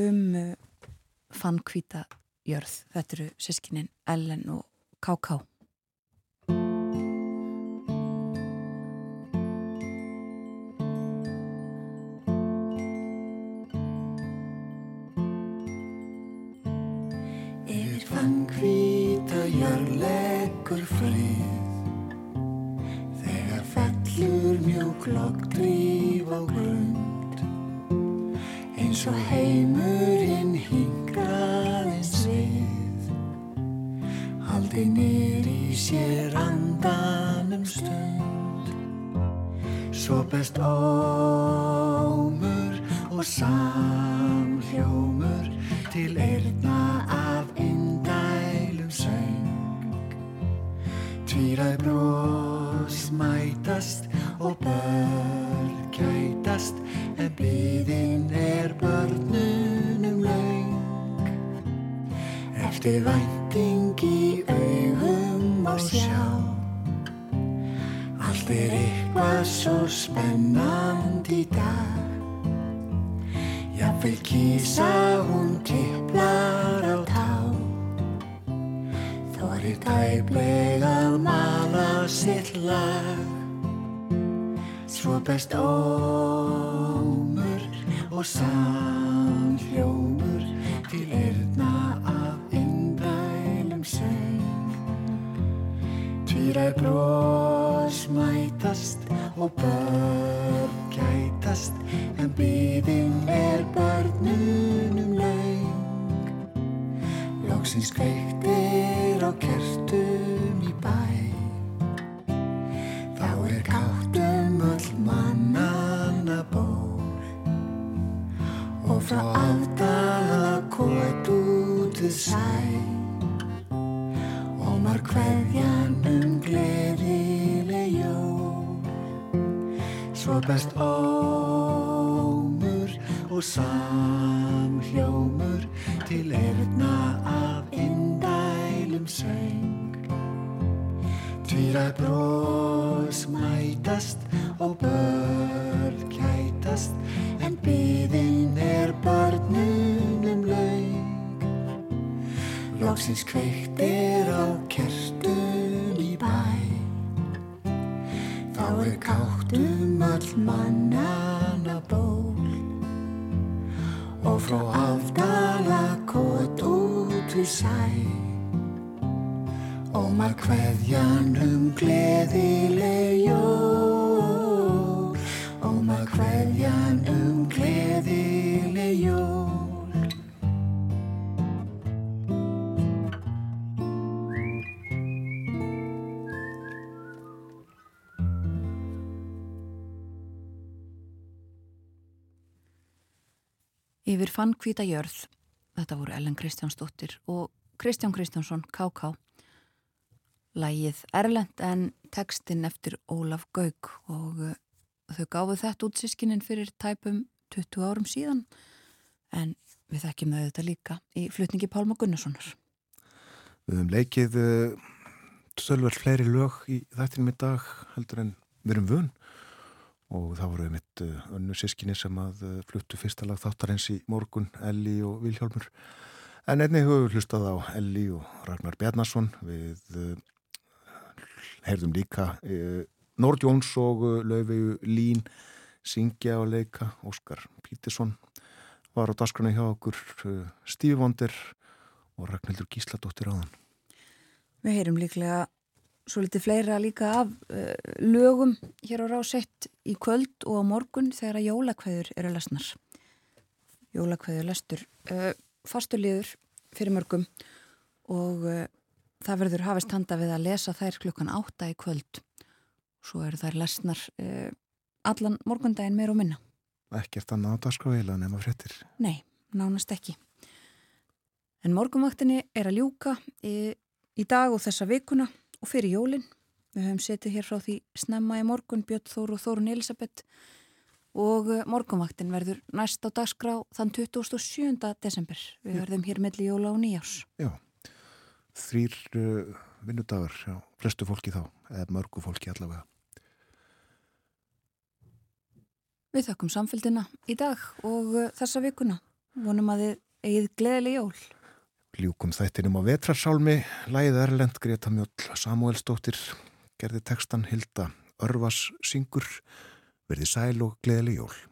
um uh, fannkvíta jörð. Þetta eru sískinin Ellen og K.K. lokk dríf á grund. Eins og heimurinn hingraðins við. Haldi nýri sér andanum stund. Svo best ómur og samhljómur til eirna af indælum söng. Tvíræð brós mætast og börn kætast en blíðin er börnunum laung. Eftir vænting í augum og sjá. Allt er eitthvað svo spennandi í dag. Jafnvel kísa hún tipplar á tá. Þorir tæplega að mala sitt lag Svo best ómur og samhljómur til erna af indælum söng. Týrar brós mætast og börn gætast en byðin er börnunum laung. Lóksins kveiktir á kertum í bæ káttum öll mannanna ból og frá afdala kót út við sæ. Og mar hverjan um gleðileg jól. Svo best ómur og samhljómur til erna af indælum söng Tvíra brós mætast og börn kætast en byðin er börnunum laug. Lóksins kveiktir á kertum í bæ. Þá er káttum all mannana ból. Og frá afdala kót út við sæ Ómar hverjan um gleðileg jól Ómar hverjan um gleðileg jól Yfir fann hvita jörð. Þetta voru Ellen Kristjánsdóttir og Kristján Kristjánsson, KK. Lægið Erlend en textin eftir Ólaf Gauk og uh, þau gáfu þetta út sískinin fyrir tæpum 20 árum síðan en við þekkjum þau þetta líka í flutningi Pálma Gunnarssonar. Við höfum leikið uh, tölverð fleiri lög í þættinum í dag heldur en við erum vun og það voru mitt uh, önnu sískinni sem að uh, fluttu fyrsta lag þáttarins í morgun, Elli og Vilhjálmur. En einnig höfum við hlustað á Elli og Ragnar Bjarnason við heyrðum líka uh, Nord Jóns og uh, Laufeyju Lín syngja og leika Óskar Pítisson var á dasgrunni hjá okkur uh, Stífi Vondir og Ragnhildur Gísladóttir áðan. Við heyrum líklega svo litið fleira líka af uh, lögum hér á rásett í kvöld og á morgun þegar að jólakveður eru lesnar. Jólakveður lestur uh, fasturliður fyrir mörgum og uh, það verður hafist handa við að lesa þær klukkan átta í kvöld. Svo eru þær lesnar uh, allan morgundaginn meir og minna. Ekkert annað á dagskráðila nema fréttir. Nei, nánast ekki. En morgunvaktinni er að ljúka í, í dag og þessa vikuna og fyrir jólinn. Við höfum setið hér frá því snemma í morgun Björn Þóru og Þórun Elisabeth og eh, morgunvaktin verður næst á dagskrá þann 27. desember. Við verðum hér melli jóla og nýjárs. Já, þrýr uh, vinnudagar já, flestu fólki þá, eða mörgu fólki allavega. Við þakkum samfélgina í dag og uh, þessa vikuna. Vonum að þið eigið gleðileg jól. Ljúkum þættinum á vetrarsálmi, lægið Erlend, Greta Mjöll, Samuelsdóttir, gerði textan Hilda Örvas syngur, verði sæl og gleðileg jól.